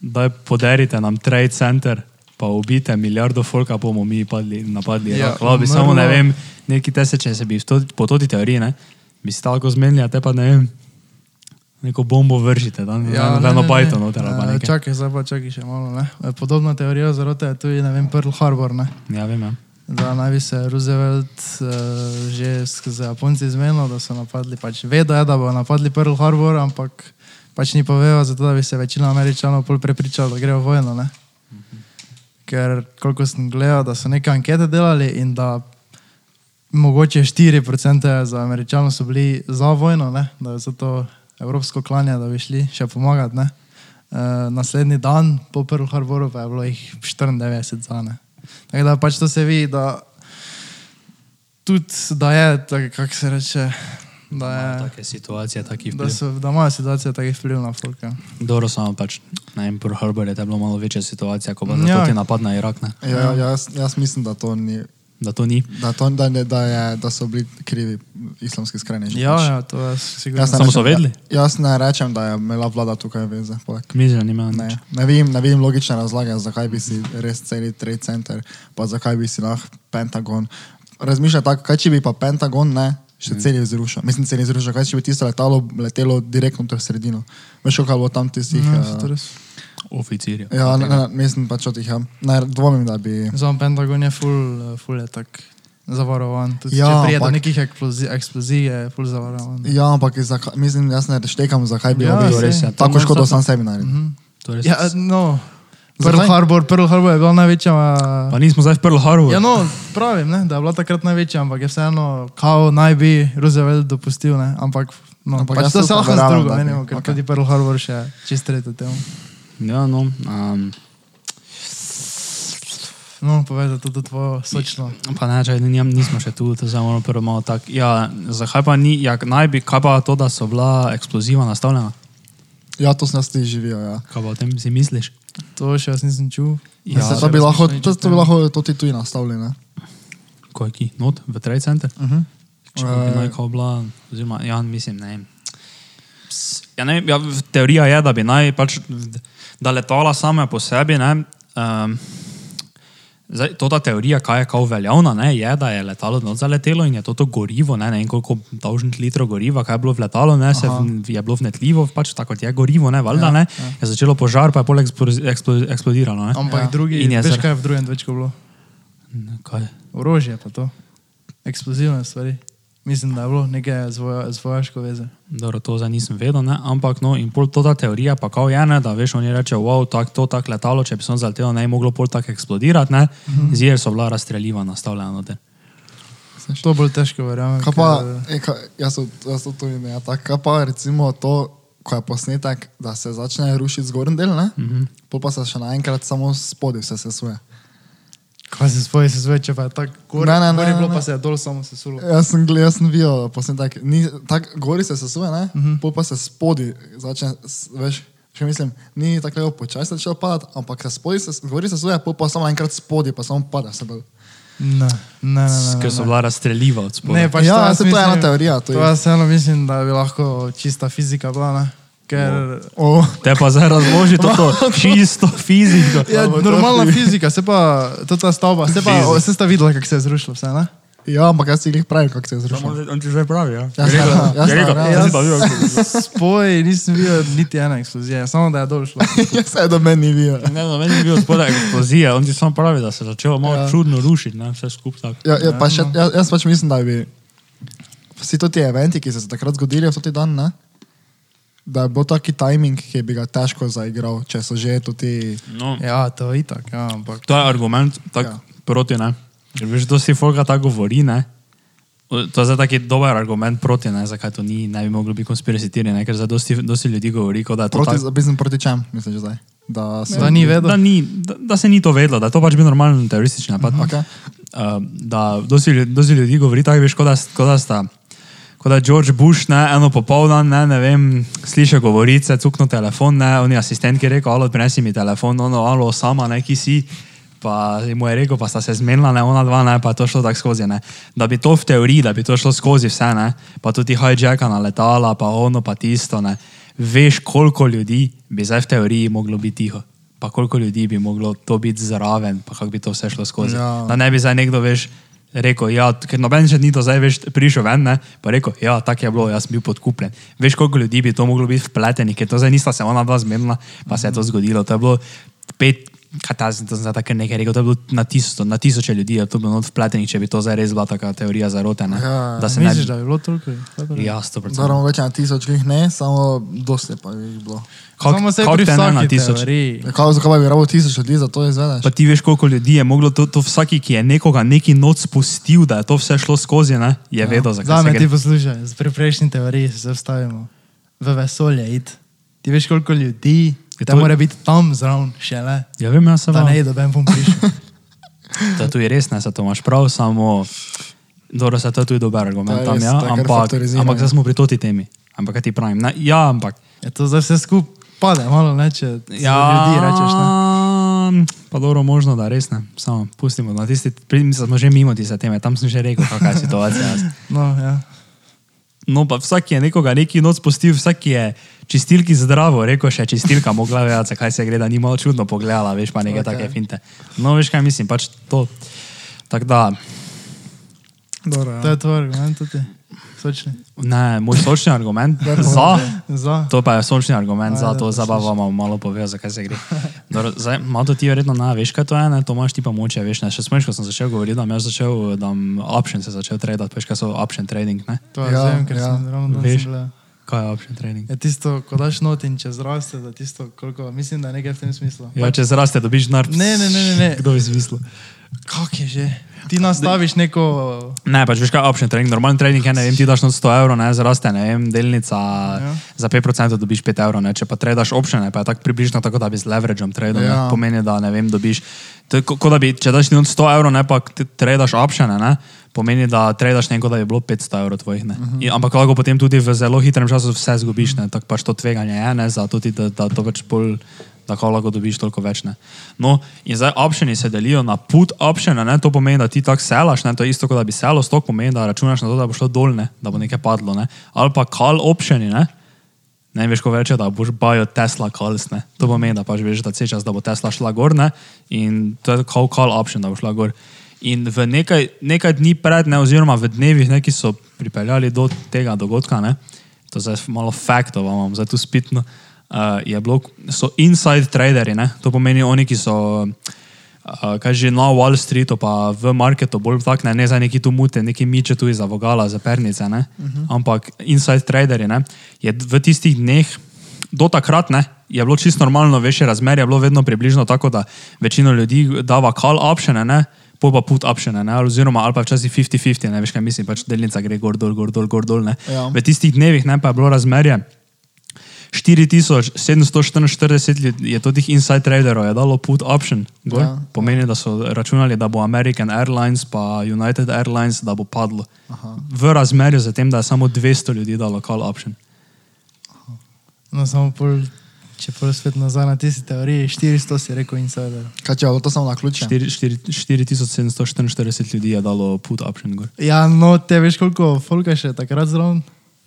da podarite nam trade center, pa ubite milijardo folka, bomo mi padli, napadli. Ja, Hvala bi samo, ne vem, neki tese, če se bi to, po toti teoriji, ne, bi se tako zmenili, a te pa ne vem, neko bombo vržite, da ja, ne, eno ne, bajto ne. noter nekaj. Čakaj, zdaj pa čakaj še malo. Ne? Eh, Podobna teorija zarote je tudi, ne vem, Pearl Harbor. Ne? Ja, vem, ja. Da naj bi se Roosevelt uh, že z Japonci zmenil, da so napadli. Pač vedo je, da bodo napadli Pearl Harbor, ampak pač ni povedal, zato da bi se večina američanov pol prepričala, da gre v vojno. Ne? Ker koliko sem gledal, da so neke ankete delali in da mogoče 4% za američanov so bili za vojno, ne? da je zato evropsko klanje, da bi šli še pomagati. ne. Uh, naslednji dan po Pearl Harboru pa je bilo jih 94 za ne. Tako da pač to se vidi, da tudi da je, kako se reče, da, je, Take situacije, taki da, vpliv. so, da imajo situacije taki vpliv na folka. Dobro, samo pač, ne vem, Pearl Harbor je to bila malo večja situacija, ko pa Ja. ti napad na Irak, ne? Ja, ja, jaz, jaz mislim, da to ni. Da to ni. Da, to, da, ne, da, je, da so bili krivi islamski skrajneži. Ja, pač. ja, to jaz sigurno. Jaz ne Samo so vedeli? Ja, jaz ne rečem, da je imela vlada tukaj veze. imela Ne, nič. ne, vidim, ne vidim logične razlage, zakaj bi si res celi Trade Center, pa zakaj bi si lahko Pentagon. Razmišljaj tako, kaj če bi pa Pentagon ne, še Mhm. celi zrušil. Mislim, celi zrušil, kaj če bi tisto letalo letelo direktno v sredino. Veš, kako bo tam tistih. Ja, eh, to res. Oficirje. Ja, ne, ne, mislim pač o tih. Ja. Ne, dvomim, da bi. Za Pentagon je full, eh, full je tak zavarovan. Tudi, Ja, ja, če prije do nekih eksplozij, eksplozij je full zavarovan. Ja, ampak zakaj, mislim, jaz ne štekam, zakaj bi Ja, ja, sej, res, to tako škodo sam sebi naredil. Mhm. To je res. Ja, no. Pearl? Harbor, Pearl Harbor je bila največja. Pa nismo zdaj v Pearl Harboru. Ja, no, pravim, ne, da je bila takrat največja, ampak je vseeno, kao naj bi Roosevelt dopustil, ne, ampak, no, Ampak pač to se lahko z verjamem, drugo, da menimo, ker okay. tudi Pearl Harbor še čist tretjo temo. Ja, no. Um, No, povedal tudi tvojo sočno. pa ne, če nijam, nismo še tu, to zdaj moramo prvo malo tako. Ja, zakaj pa ni, ja, naj bi, kaj pa to, da so bila eksploziva nastavljena? Ja, to sem jaz tudi živijo. Ja. Kaj pa o tem si misliš? To še jaz nisem čul. Ja, Ja, to, bi lahko, to, to bi lahko to ti tuji nastavili. Ne? Ko je ki? Not, v Trade Center? Uh -huh. Če bi naj kao bila, oziroma, ja, mislim, ne. Ps, Ja, ne, ja, v- teorija je, da bi naj pač, da letala same po sebi, ne, um, zdaj, to ta teorija, kaj je kao veljavna, ne, je, da je letalo not zaletelo in je to, to gorivo, ne, ne vem koliko dolžnih litrov goriva, kaj je bilo v letalu, ne, se, v- je bilo vnetljivo, pač tako kot je gorivo, ne, valjda, Ja, ne, ja. je začelo požar, pa je pol eksplo- eksplo- eksplodiralo, ne. Ampak Ja. drugi, In je veš zar- kaj je v drugem dvečku bilo? Kaj? Orožje pa to. Eksplozivne stvari. Mislim, da je bilo nekaj z, voja, z vojaško veze. Dobro, to zdaj nisem vedel, ne? ampak no, in pol to ta teorija pa kao je, ne, da veš, oni rečejo, wow, tak, to tako letalo, če bi se on zaletelo, ne bi moglo pol tako eksplodirati, ne, mm Mhm. -hmm. zir so bila razstreljiva nastavljena noter. To bolj težko verjamem. Kaj pa, ker- e, kaj, jaz so, jaz to ne, ja, tako, kaj pa recimo to, ko je posnetek, da se začne rušiti zgornji del, ne? Mm Mhm. -hmm. Pol pa se še naenkrat samo spodaj vse sesuje. Kaj se spoje, se zveče, pa je tako gor. Ne, ne, ne, gor je bilo, ne. pa se je dol samo sesulo. Jaz sem, gled, jaz sem videl posnetek, ni, tak, gori se sesuje, ne? Mm Mhm. -hmm. Pol pa se spodaj začne, veš, še mislim, ni tako lepo počasi začelo padati, ampak se spodaj, se, gori se sesuje, pol pa samo enkrat spodaj, pa samo pada se dol. Ne, ne, ne. ne, Ker so ne. bila razstreljiva od spodaj. Ne, pač Ja, to jaz saj to je ena mislim- teorija, to To je- jaz vseeno mislim, da bi lahko čista fizika bila, ne? Ker Oh. Te pa zdaj razloži to, to čisto fiziko. ja, normalna fi- fizika, se pa, to ta stavba, se pa, Fizika. se sta videla, kako se je zrušilo vse, ne? Ja, ampak jaz si jih pravim, kako se je zrušilo. On ti že pravi, ja. Je jaz- si pa videl, kako- Spoj nisem videl niti ene eksplozije, samo da je dol šlo. Jaz se do meni ni videl. Ne, no, meni je bil spodaj eksplozija, on ti samo pravi, da se je začelo malo Ja. ja. čudno rušiti, ne, vse skupaj tako. Ja, ja, pa še, jaz, jaz pač mislim, da bi vsi ti eventi, ki so se takrat zgodili v ti dan, ne, da je bil taki timing, ki bi ga težko zaigral, če so že ti. No, Ja, to je itak, ja, ampak. To je argument tak, Ja. proti, ne. Ker veš, dosti folka tako govori, ne. To je zdaj taki dober argument proti, ne, zakaj to ni, ne bi moglo biti konspiracitirje, ne, ker zdaj dosti, dosti ljudi govori, da je to Proti, tako. mislim, proti čem, misliš že zdaj? Da, so, Da ni vedel. Da, ni, da, da se ni to vedlo, da je to pač bil normalen teroristični napad. Uh -huh. Okay. uh, da dosti, dosti ljudi govori tako, veš, kot da, kot da sta. Kot da George Bush, ne, eno popoldan, ne, ne vem, sliši govorice, cukno telefon, ne, on je asistent, ki je rekel, alo, prinesi mi telefon, ono, alo, sama, ne, ki si. Pa mu je rekel, pa sta se zmenila, ne, ona dva, ne, pa je to šlo tako skozi, ne. Da bi to v teoriji, da bi to šlo skozi vse, ne, pa tudi hijacka na letala, pa ono, pa tisto, ne. Veš, koliko ljudi bi zdaj v teoriji moglo biti tiho. Pa koliko ljudi bi moglo to biti zraven, pa kako bi to vse šlo skozi. Ja. Da ne bi zdaj nekdo, veš, rekel, ja, ker noben še ni to zdaj veš, prišel ven, ne, pa rekel, ja, tako je bilo, jaz sem bil podkupljen. Veš, koliko ljudi bi to moglo biti vpletenih, ker to zdaj nista se ona dva zmenila, pa se je to zgodilo. To je bilo pet, zdaj, to zdaj tako nekaj rekel, to je bilo na, tisto, na tisoče ljudi, je to bilo not vpletenih, če bi to zdaj res bila taka teorija zarote, ne. Ja, da se ne Misliš, bi. da bi bilo toliko? Ja, sto procent. Zaramo več na tisoč jih ne, samo dosti pa jih bilo. Samo se pri vsaki teoriji. Ja, Kaj, zakaj bi rabo tisoč ljudi za to izvedeš? Pa ti veš, koliko ljudi je moglo to, to vsaki, ki je nekoga neki noč spustil, da je to vse šlo skozi, ne, je ja. vedel, zakaj Za se me gre. ti poslušaj, z pri prejšnji teoriji se vstavimo. V vesolje id. Ti veš, koliko ljudi, Da to- mora biti tam zraven šele, Ja, vem, jaz sem da ne je doben pom prišel. To je tudi res, ne, se to imaš prav, samo Dobro, se to je tudi dober argument. Je Tam, res, ja, ampak, ampak zdaj smo pri toti temi. Ampak kaj ti pravim? Ne, ja, ampak. Je to zdaj vse skupaj pade, malo ne, če Ja, ja, ljudi rečeš. Ne? Pa dobro, možno da res ne. Samo pustimo. Na tisti, mislim, smo že mimo tiste teme, tam sem že rekel, kakšna je situacija. No, ja. No, pa vsak je nekoga neki noč spustil, vsak je čistilki zdravo, rekel še čistilka, mogla vedeti, zakaj se gre, da ni malo čudno pogledala, veš pa neke Ok. okay. take finte. No, veš kaj mislim, pač to. Tako da, Dobro, To ja. je tvoj argument tudi. Sočni. ne, moj sočni argument za. Za. To pa je sončni argument Ajde, za to, to zdaj pa vam malo povedal, zakaj se gre. Dobro, Zdaj, malo ti verjetno ne veš, kaj to je, ne? to imaš ti pa moče, veš, ne? še smeš, ko sem začel govoriti, da jaz začel, da option se začel tradati, veš, kaj so option trading, ne? To je Ja, ja, ker ja. ja. sem ravno danes. Kaj je option trading? Je tisto, ko daš not in če zraste, da tisto, koliko, mislim, da je nekaj v tem smislu. Ja, če zraste, dobiš denar. Ne, ne, ne, ne, ne. Kdo bi smislil? Kak je že? Ti nastaviš neko, Ne, pač veš kaj je option trading, normalen trading je, ne vem, ti daš not 100 evrov, ne, zraste, ne vem, delnica ja. Ja. za 5% dobiš 5 evrov, ne, če pa tradaš optione, pa je tako približno tako, da bi z leverageom tradal, ja. Ja. ne, pomeni, da ne vem, dobiš, to je ko- kot da bi, če daš not 100 evrov, ne, pa tradaš optione, ne, pomeni, da tradaš neko, da bi bilo 500 evrov tvojih. Uh -huh. In, ampak lahko potem tudi v zelo hitrem času vse zgubiš, ne, tako pač to tveganje je, ne, za tudi, da, da to pač bolj da ko lahko dobiš toliko več. Ne. No, in zdaj optioni se delijo na put optione, ne, to pomeni, da ti tako selaš, ne, to je isto kot da bi selo, stok pomeni, da računaš na to, da bo šlo dol, ne, da bo nekaj padlo, ne. ali pa call optioni, ne. Ne veš, ko reče, da boš bajo Tesla calls, ne. To pomeni, da pač veš, da se čas, da bo Tesla šla gor, ne, in to je call, call option, da bo šla gor. In v nekaj, nekaj dni pred, ne, oziroma v dnevih, ne, ki so pripeljali do tega dogodka, ne, to je zdaj malo faktov, imam zdaj tu spitno, uh, je bilo, so inside traderi, ne, to pomeni oni, ki so, uh, kaj že na Wall Streetu, pa v marketu bolj tak, ne, ne za neki tu mute, neki miče tu iz avogala, za pernice, ne, uh -huh. ampak inside traderi, ne, je v tistih dneh, do takrat, ne, je bilo čisto normalno, veš, razmerje je bilo vedno približno tako, da večina ljudi dava call optione, ne, pol pa put optione, ne, oziroma ali pa včasih 50-50, ne veš, kaj mislim, pač delnica gre gor, dol, gor, dol, gor, dol, ne. Ja. V tistih dnevih, ne, pa je bilo razmerje. 4744 ljudi je to teh inside traderov, je dalo put option. Gor. Ja. Ja. Pomeni, da so računali, da bo American Airlines pa United Airlines, da bo padlo. Aha. V razmerju z tem, da je samo 200 ljudi dalo call option. no samo pol, če pol spet nazaj na tisti teoriji, 400 si rekel insider. Kaj če je bilo to samo na ključe? 4 4 4744 ljudi je dalo put option. Gor. Ja, no, te veš koliko folka še takrat zraven,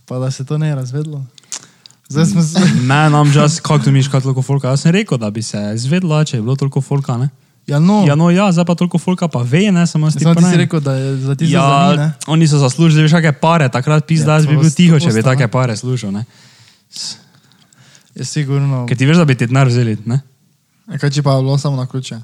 pa da se to ne je razvedlo. Zdaj smo se... Ne, nam čas, kako to miš, kaj toliko folka. Jaz sem rekel, da bi se zvedla, če je bilo toliko folka. Ne? Ja, no, Ja, no, ja, zdaj pa toliko folka pa ve, ne, samo ti samo ti si rekel, da je za ti Ja, za ne? oni so zaslužili veš, kakšne pare, takrat pizda, Ja, jaz bi bil tiho, če bi take pare služil. Ne? Je sigurno. Ker ti veš, da bi ti denar vzeli. Ne? E, Kaj če pa je bilo samo na ključe?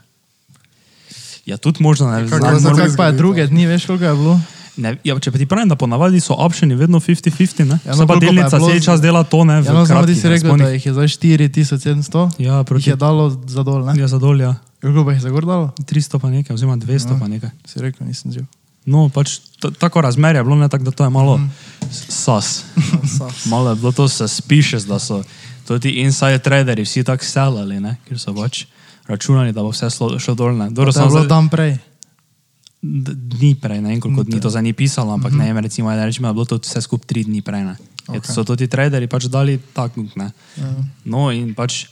Ja, tudi možno ne. kako znam, je za moram- kaj- Kako pa je druge dni, veš koliko je bilo? ne ja, če pa ti pravim, da ponavadi so optioni vedno 50-50, ne? Ja, no, no, pa delnica cel z- čas dela to, ne? Ja, no, samo ti kratkih si rekel, da jih je zdaj 4700, Ja, jih proti je dalo za dol, ne? Ja, za dol, ja. Koliko pa jih je za gor dalo? 300 pa nekaj, oziroma 200 Ja. pa nekaj. Si rekel, nisem živ. No, pač tako razmerje je bilo, ne tako, da to je malo s- sas. Malo je bilo to suspicious, da so to ti inside traderi vsi tako selali, ne? ker so pač računali, da bo vse šlo, šlo dol. Dobro, bilo zdaj- tam prej. dni prej, ne vem koliko dni to za ni pisalo, ampak Mhm. ne vem, recimo, da rečemo, da je bilo to vse skupaj tri dni prej. Ne. Okay. Ok. So to ti traderi pač dali tako. Ne. Ja. No in pač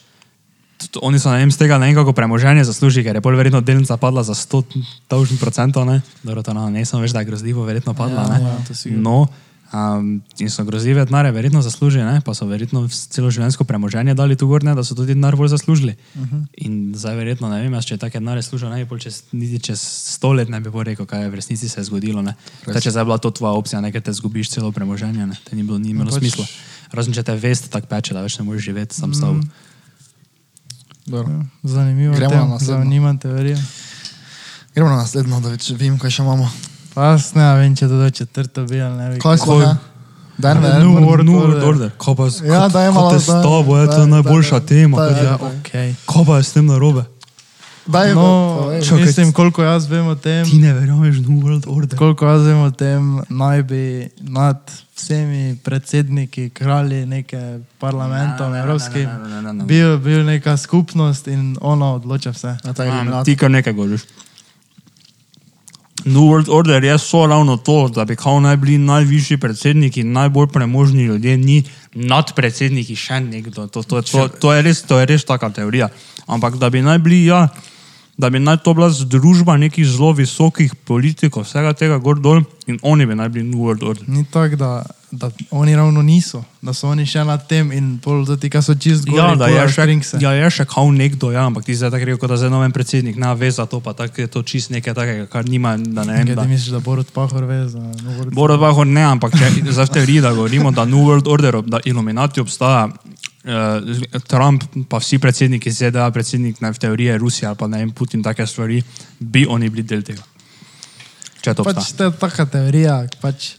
oni so vem, z tega ne vem kako premoženje zaslužili, ker je pol verjetno delnica padla za 100 tožnih procentov, ne. Dobro, to no, ne sem veš, da je grozljivo verjetno padla, Ja, ne. ja. No, Um, in so grozljive denare, verjetno zaslužili, ne? pa so verjetno celo življenjsko premoženje dali tu gor, ne? da so tudi denar bolj zaslužili. Uh Mhm. -huh. In zdaj verjetno ne vem, jaz, če je take denare služil, ne bi čez, niti čez sto let ne bi rekel, kaj je v resnici se je zgodilo. Ne? Zdaj, če zdaj je bila to tvoja opcija, ne, ker te zgubiš celo premoženje, ne? te ni bilo, ni imelo pač- smisla. Razen če te vest tako peče, da več ne moreš živeti sam s tabo. Mhm. Dobro. Ja, Zanimivo, Gremo na tem, naslednjo. zanimiva teorija. Gremo na naslednjo, da več vem, kaj še imamo. Pa jaz ne vem, če to do četrto bi ali ne bi. Kaj smo? Kaj? ne? New. World New Order. World Order. Kaj pa, Ja, kaj- daj kaj malo, s tabo, je to najboljša daj, tema. kaj ti- Ja, daj. ok. Kaj pa je s tem narobe? Daj, No, povej. Čakaj, mislim, koliko jaz vem o tem, Ti ne verjameš v New World Order. koliko jaz vem o tem, naj bi nad vsemi predsedniki, kralji neke parlamentov Ne, ne, ne, evropskih ne, ne, ne, ne, ne. bil, bil neka skupnost in ona odloča vse. A. Ti kar nekaj govoriš. New World Order je so ravno to, da bi kao naj bili najvišji predsedniki, najbolj premožni ljudje, ni nadpredsedniki še nekdo. To, to, to, to, je res, to je res taka teorija. Ampak da bi naj bili, ja, da bi naj to bila združba nekih zelo visokih politikov, vsega tega gor dol in oni bi naj bili New World Order. Ni tako, da, da oni ravno niso, da so oni še nad tem in pol do tega so čist gori. Ja, da je še, Springse. ja, je še kao nekdo, ja, ampak ti zdaj tako rekel, da je zdaj noven predsednik, na ve za to, pa tako je to čist nekaj takega, kar nima, da ne vem. Kaj Da. ti misliš, da Borod Pahor ve za New World Borod Bahor ne, ampak če za v teoriji, da govorimo, da New World Order, da Illuminati obstaja, eh, Trump, pa vsi predsedniki ZDA, predsednik ne, v teoriji je Rusija ali pa ne vem, Putin, take stvari, bi oni bili del tega. Če to Pač obstaja. to je taka teorija, pač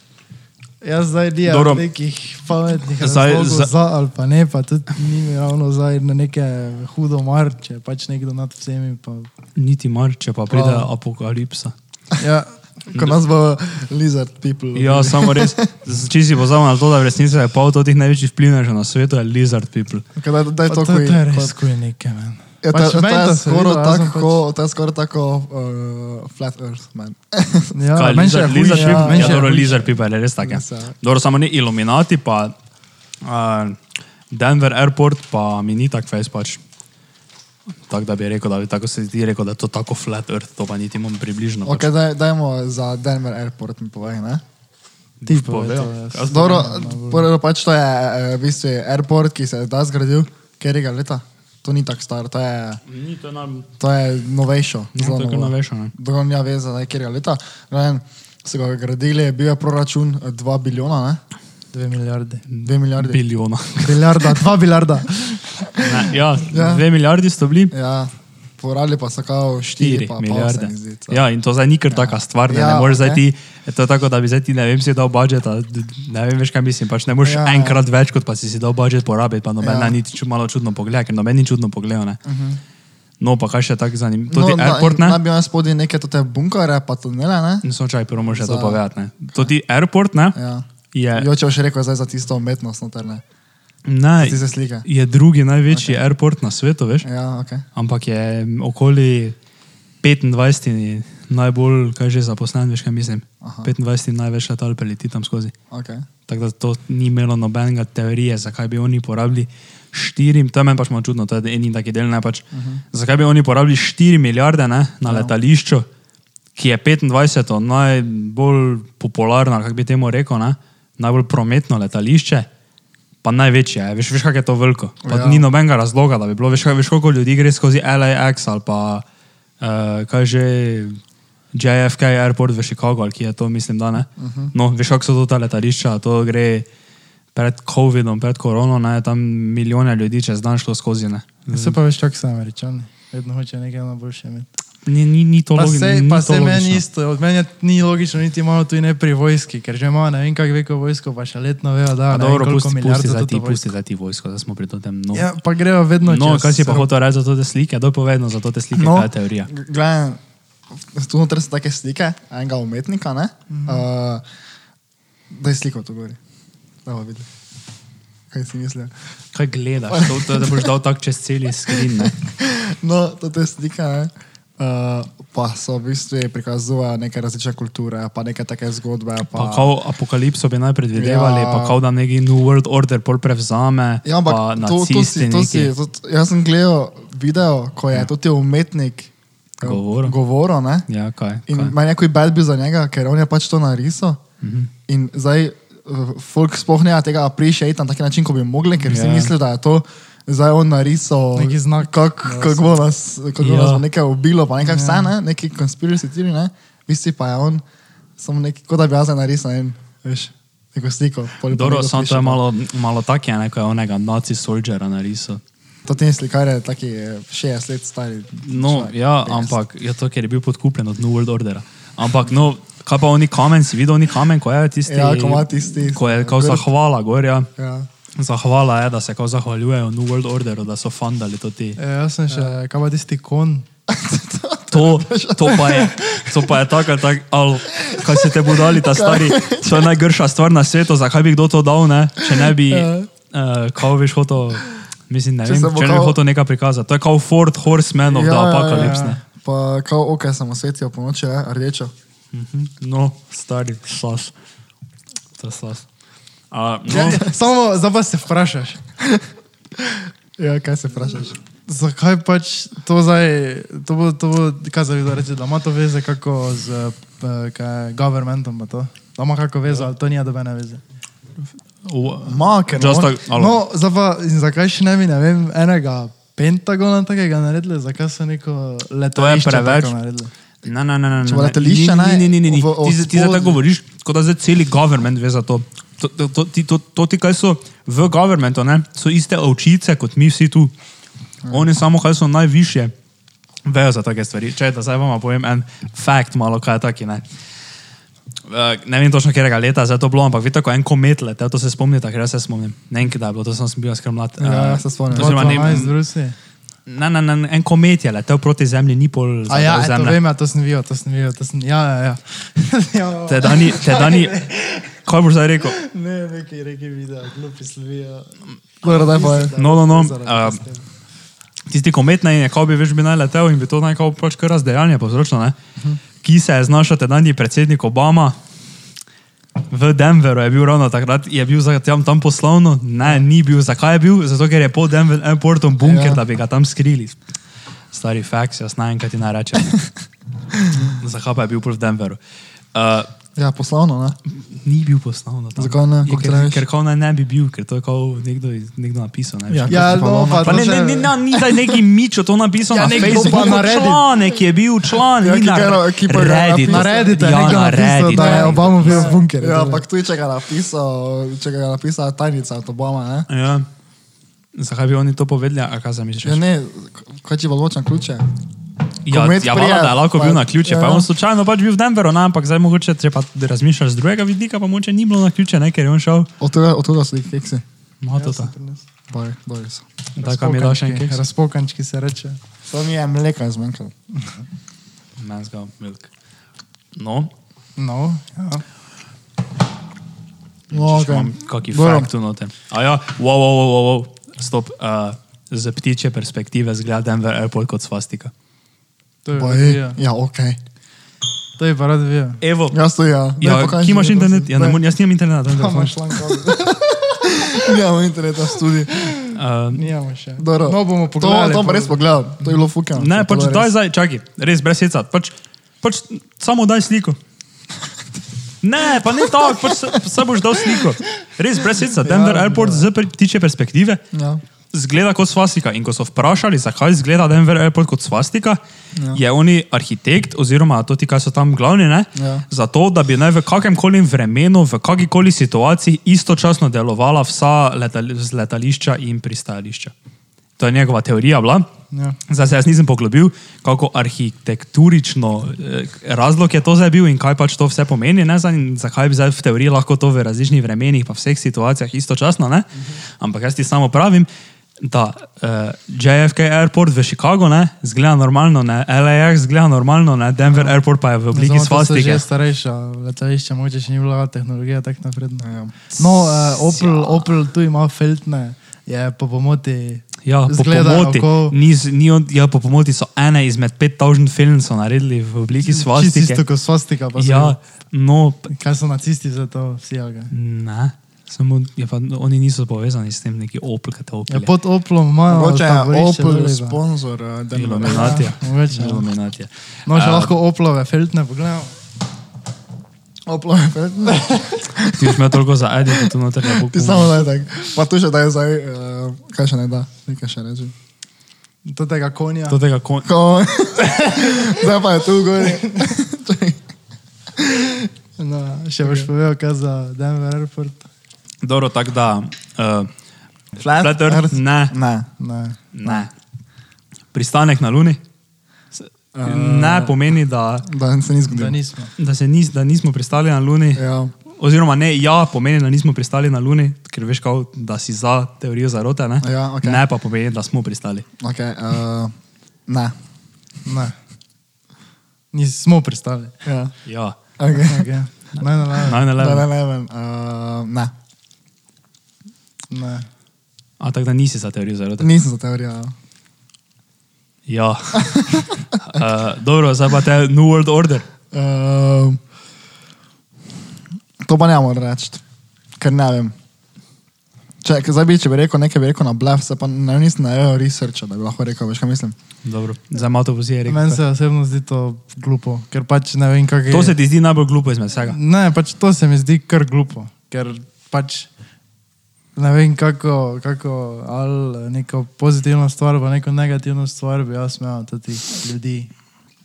jaz zdaj dijem Dobro. nekih pametnih Zdaj- razlogov za- za ali pa ne, pa tudi ni mi ravno zdaj na neke hudo mar, če je pač nekdo nad vsemi. Pa, Niti mar, če pa pride Hvala. apokalipsa. ja, Ko nas bo lizard people. Ja, samo res, če si pozabil na to, da v resnici je pol teh največjih vplivnežev na svetu, je lizard people. Kaj, da, da je pa to, to, ko to je res kuj nekaj, men. Ja, to, Pač to, meni je to se skoraj videlo, jaz sem tako, to je skoraj tako uh, flat earth, man. Ja, Kaj, meni še je lizard, hujše, lizard people? meni Ja, še je dobro, hujše. lizard people je res tako. Res, ja. Dobro, samo ni Illuminati, pa uh, Denver Airport, pa mi ni tak face pač. Tako da bi rekel, da bi tako se ti rekel, da je to tako flat earth, to pa niti imam približno. Ok, daj, dajmo za Denver Airport mi povej, ne? Ti povej, je- Jaz Dobro, prvo pač to je eh, v bistvu airport, ki se je da zgradil, katerega leta? To ni tako star, to je, Ni to nam. to je novejšo. Ja, to je kar novejšo, ne. Dobro, nima veze, da je katerega leta. Rajen, so ga gradili, bil je proračun 2 bilijona, ne? Dve milijarde. 2 milijardi. Bilijona. Milijarda, dva milijarda. Ne, ja, Ja. dve milijardi so bili. Ja, porali pa so kao 4 Štiri pa, milijarde. Zdi. Ja, in to zdaj ni kar taka stvar. Ne, Ja, ne moreš zdaj ok. ti, to je tako, da bi zdaj ti, ne vem, si dal budžet, ne vem, veš kaj mislim, pač ne moreš Ja, ja, ja. enkrat več, kot pa si si dal budžet porabiti, pa noben Ja. ja. niti ču, malo čudno pogleda, ker noben ni čudno pogledal. Uh -huh. No, pa kaj še tako zanimivo. To ti na- airport, Naj ne? bi imel spodaj neke te bunkere, pa tunele, ne? Nisem čaj, prvo moraš to povedati. ne. To ti airport, ne? Ja. Je, Jo, če boš rekel zdaj za tisto umetnost, noter, ne? je drugi največji okay. airport na svetu, veš? Ja, ok. Ampak je okoli 25 najbolj, kaj že zaposlen, veš kaj mislim. Aha. 25 največ letal preleti tam skozi. okay. Tako da to ni imelo nobenega teorije, zakaj bi oni porabili 4, to je meni pač malo čudno, to je eni taki del, ne pač. Uh -huh. Zakaj bi oni porabili 4 milijarde ne, na ja. letališču, ki je 25, najbolj popularno, kako bi temu rekel, ne, najbolj prometno letališče. Pa največje, je. veš, veš kako je to veliko. Pa Ja. ja. ni nobenega razloga, da bi bilo, veš, veš koliko ljudi gre skozi LAX ali pa uh, kaj že JFK Airport v Chicagu, ali ki je to, mislim, da ne. Uh -huh. No, veš, kako so to ta letališča, to gre pred COVID-om, pred korono, ne, tam milijone ljudi čez dan šlo skozi. Ne. Se pa veš, čak so američani. Vedno hoče nekaj na boljše imeti. Ni, ni, ni to Pa logično. se, ni pa to se meni logično. isto, od mene ni logično, niti malo tu ne pri vojski, ker že ima ne vem kak veko vojsko, pa še letno vejo, da A ne Dobro, pusti, milijard pusti za ti, pusti vojsko. za ti vojsko, da smo pri tem. No, Ja, pa grejo vedno no čez kaj si pa Srb- hotel reči za te slike? Doj povedno za te slike, No. je teorija. Gledaj, tu noter so take slike enega umetnika, ne? Mhm. Uh, da je sliko tu gori. Da bomo videli. Kaj si mislijo? Kaj gledaš, to, to, da boš dal tak čez celi skrin. Ne? No, to te slike, ne? Uh, pa so v bistvu prikazujejo neke različne kulture, pa neke take zgodbe. Pa, Pa kao apokalipso bi naj predvidevali, Ja. pa kao da neki New World Order pol prevzame. Ja, ampak pa to, to si, to si, neki. to, jaz sem gledal video, ko je ja. tudi umetnik eh, Govoril. govoril ne? Ja, kaj. In kaj? meni je nekaj bad bil za njega, ker on je pač to narisal. Mhm. In zdaj uh, folk sploh ne tega appreciate na taki način, kot bi mogli, ker vsi Ja. mislijo, da je to zdaj on narisal. Neki znak, Kako kak bo nas, kako Ja. nas bo nekaj ubilo, pa nekaj vse, ne? neki conspiracy theory, ne? V bistvu pa je on, samo neki, kot da bi jaz narisal en, veš, neko sliko. Dobro, samo to je malo, malo tak, je neko je onega naci soldiera narisal. To ti slikar je taki eh, 60 let stari. No, človek. ja, Res. ampak je to, ker je bil podkupljen od New World Ordera. Ampak, no, kaj pa oni kamen, si videl oni kamen, ko je tisti. Ja, ko tisti- Ko je kao zahvala, gorja. Ja. Zahvala je, da se kao zahvaljujejo New World Orderu, da so fundali to ti. E, jaz sem še, ja. kaj pa tisti kon. To, to pa je, to pa je tako, tak, ali kaj se te bo dali, ta stari, to je najgrša stvar na svetu, zakaj bi kdo to dal, ne? če ne bi, Ja. uh, kao šlo to, mislim, ne Če vem, če ne bi kao- hotel nekaj prikazati. To je kao Ford Horseman of ja, the Apocalypse. Ja, Pa kao oke sem osvetil po noči, je, rdečo. Mhm. No, stari, slas. To je Uh, Ja, no, samo zdaj pa se vprašaš, Ja, kaj se vprašaš? zakaj pač to zdaj, to bo, to bo kaj zdaj videl reči, da ima to veze kako z eh, kaj, governmentom to. Da ima kako veze, ali to nima dobene veze. Ma, ker. No, in zakaj še ne bi, ne vem, enega Pentagona takega naredili, zakaj so neko letališče preveč. tako naredili? Ne, ne, ne, ne. Če bo ne. letališče, Ni, ne, ni, ni, ni, ni. v- Ti, zdaj- ti zdaj od tako spodaj. govoriš, kot da zdaj celi government ve za to. To, to, to, to, to ti, kaj so v governmentu, ne, so iste ovčice kot mi vsi tu. Oni samo, kaj so najvišje, vejo za take stvari. Če da zdaj vam povem en fakt, malo kaj taki. Ne. Uh, ne vem točno, katerega leta je to bilo, ampak vidite, ko en komet letel, to se spomnite, ker jaz se spomnim. Ne vem, kdaj je bilo, to sem bil skrbno mlad. Ja, se spomnim. oziroma ne- 2012 v Rusiji. Ne, ne, ne, en komet je letel proti zemlji, ni pol A ja, zadel e, to zemlje. vem, ja, to sem videl, to sem videl, to sem, ja, ja, ja. ja. Tedani, tedani, kaj boš zdaj rekel? Ne, neki reki video, glupi slovijo. Dobro, daj pa je. No, no, no. Uh, tisti komet naj je, kako bi več bi naj letel in bi to naj kao pač kar razdejanje povzročilo, ne? Ki se je znašel tedajni predsednik Obama v Denveru, je bil ravno takrat, je bil za- tam, tam poslovno, ne, ni bil, zakaj je bil? Zato, ker je pod Denver airportom bunker, Ja. da bi ga tam skrili. Stari faks, jaz naj kaj ti naj rečem. Zakaj pa je bil pol v Denveru? Uh, Ja, poslovno, ne? ni bil poslovno tam. Zakaj ne? Je, ker, ker kao naj ne bi bil, ker to je kao nekdo, nekdo napisal. Ne, Ja. Ja, no, Lona. pa Pa to ne, ne, še- ne, ne, ni zdaj neki mičo to napisal Ja, ja, na nekdo Facebooku. pa na Reddit. Članek je bil član, Ja, ki na ga- ki pa ga je Reddit. Na Redditu je ja, nekdo na napisal, Redditu. da je Obama bil v bunkerju. Ja, torej. ampak če ga je napisal, če ga je napisala tajnica od Obama, ne? Ja. Zakaj bi oni to povedali, a kaj za misliš? Ja, ne, kaj ti bo ločen ključe? Ja, Komet ja, prije, vala, da je lahko pa- bil na ključe, ja. pa je on slučajno pač bil v Denveru, ne, ampak zdaj mogoče, če pa razmišljaš z drugega vidika, pa mogoče ni bilo na ključe, ne, ker je on šel. Od tega, od tega so ti keksi. No, to to. Boj, boj so. Tako mi daš en keks. Razpokančki se reče. To mi je mleka zmanjkalo. Man's milk. No, No, ja. No, okay. imam kaki fakt tu noter. A ja, wow, wow, wow, wow, wow. stop. Uh, z ptiče perspektive zgleda Denver Airport kot svastika. To je Boj, videl. ja, ok. To je pa rad videl. Evo, Jaz to ja. ja, ki imaš internet? Ja, ne, morem- jaz nimam interneta. telefonu. imaš člankove. Nimamo interneta v studiu. Uh, Nijamo še. Dobro. No, bomo To, pogledali. to bom res pogledal. To je bilo fukano. ne, To pač daj zdaj, čakaj, res brez heca. Pač, pač samo daj sliko. Ne, pa ne tako, pač se, boš dal sliko. Res brez heca. Denver Ja, Airport z ptiče perspektive. Ja. Zgleda kot svastika. In ko so vprašali, zakaj zgleda Denver Airport kot svastika, ja. je oni arhitekt, oziroma to ti, kaj so tam glavni, ne? Ja. Zato, da bi naj v kakem koli vremenu, v kakšni koli situaciji istočasno delovala vsa letali, z letališča in pristajališča. To je njegova teorija bila. Ja. Zdaj se jaz nisem poglobil, kako arhitekturično eh, razlog je to zdaj bil in kaj pač to vse pomeni, ne, zdaj, zakaj bi zdaj v teoriji lahko to v različnih vremenih, pa vseh situacijah istočasno. Ne? Ampak jaz ti samo pravim, da uh, JFK Airport v Chicagu ne, zgleda normalno, ne, LAX zgleda normalno, ne, Denver Airport pa je v obliki to so svastike. že starejša letališča, mogoče še ni bila tehnologija tako napredna. Ja. No, uh, Opel, Opel tu ima feltne, je po pomoti. Ja, po Zgleda pomoti, oko- ni, ni on, ja, po pomoti so ene izmed 5000 film so naredili v obliki Čisto svastike. isto kot svastika. Pa so- Ja, no, Kaj so nacisti za to vsi? ali kaj? Ne, samo je pa, oni niso povezani s tem neki Opel, ki te Ja, Opel. pod Oplom imajo Mogoče je taborišče Opel doli, da. sponsor uh, Denverja. Iluminatija. Ja. No, še A, lahko Oplove feltne pogledamo. Opel je feltne. Ti si imel toliko za edit, da tu noter ne bo. Ti samo daj tak. Pa tu še daj zdaj, uh, kaj še ne da, nekaj še reči. To tega konja. To tega kon... Ko... zdaj pa je tu gori. No, še boš povedal, kaj za Denver Airport. Dobro, tako da. Uh, Flat Flat Earth? Earth? Ne. Ne. Ne. ne. Pristanek na Luni? S- Ne pomeni, da, Da se ni Da zgodilo. nismo. da, se nis, da nismo pristali na Luni. Ja. Oziroma, ne, ja, pomeni, da nismo pristali na Luni, ker veš, kao, da si za teorijo zarote. Ne, Ja, okej. ne pa pomeni, da smo pristali. Okay, uh, ne. Ne. Nismo pristali. Ja. Ja, Okay. Okay. Ne, ne, ne. naj ne Ne, le. ne, ne, ne. Uh, ne. Ne. A tako da nisi za teorijo zarote. Nisem za teorijo. ja. Ja. uh, dobro, zdaj pa te New World Order. Uh, to pa ne morem reči, ker ne vem. Če, zdaj bi, če bi rekel nekaj, bi rekel na blef, se pa ne nisem naredil researcha, da bi lahko rekel, veš kaj mislim. Dobro, za malo to pozivaj Meni se osebno zdi to glupo, ker pač ne vem, kako je. To se ti zdi najbolj glupo izmed vsega. Ne, pač to se mi zdi kar glupo, ker pač ne vem, kako, kako ali neko pozitivno stvar, pa neko negativno stvar bi jaz imel tudi ljudi.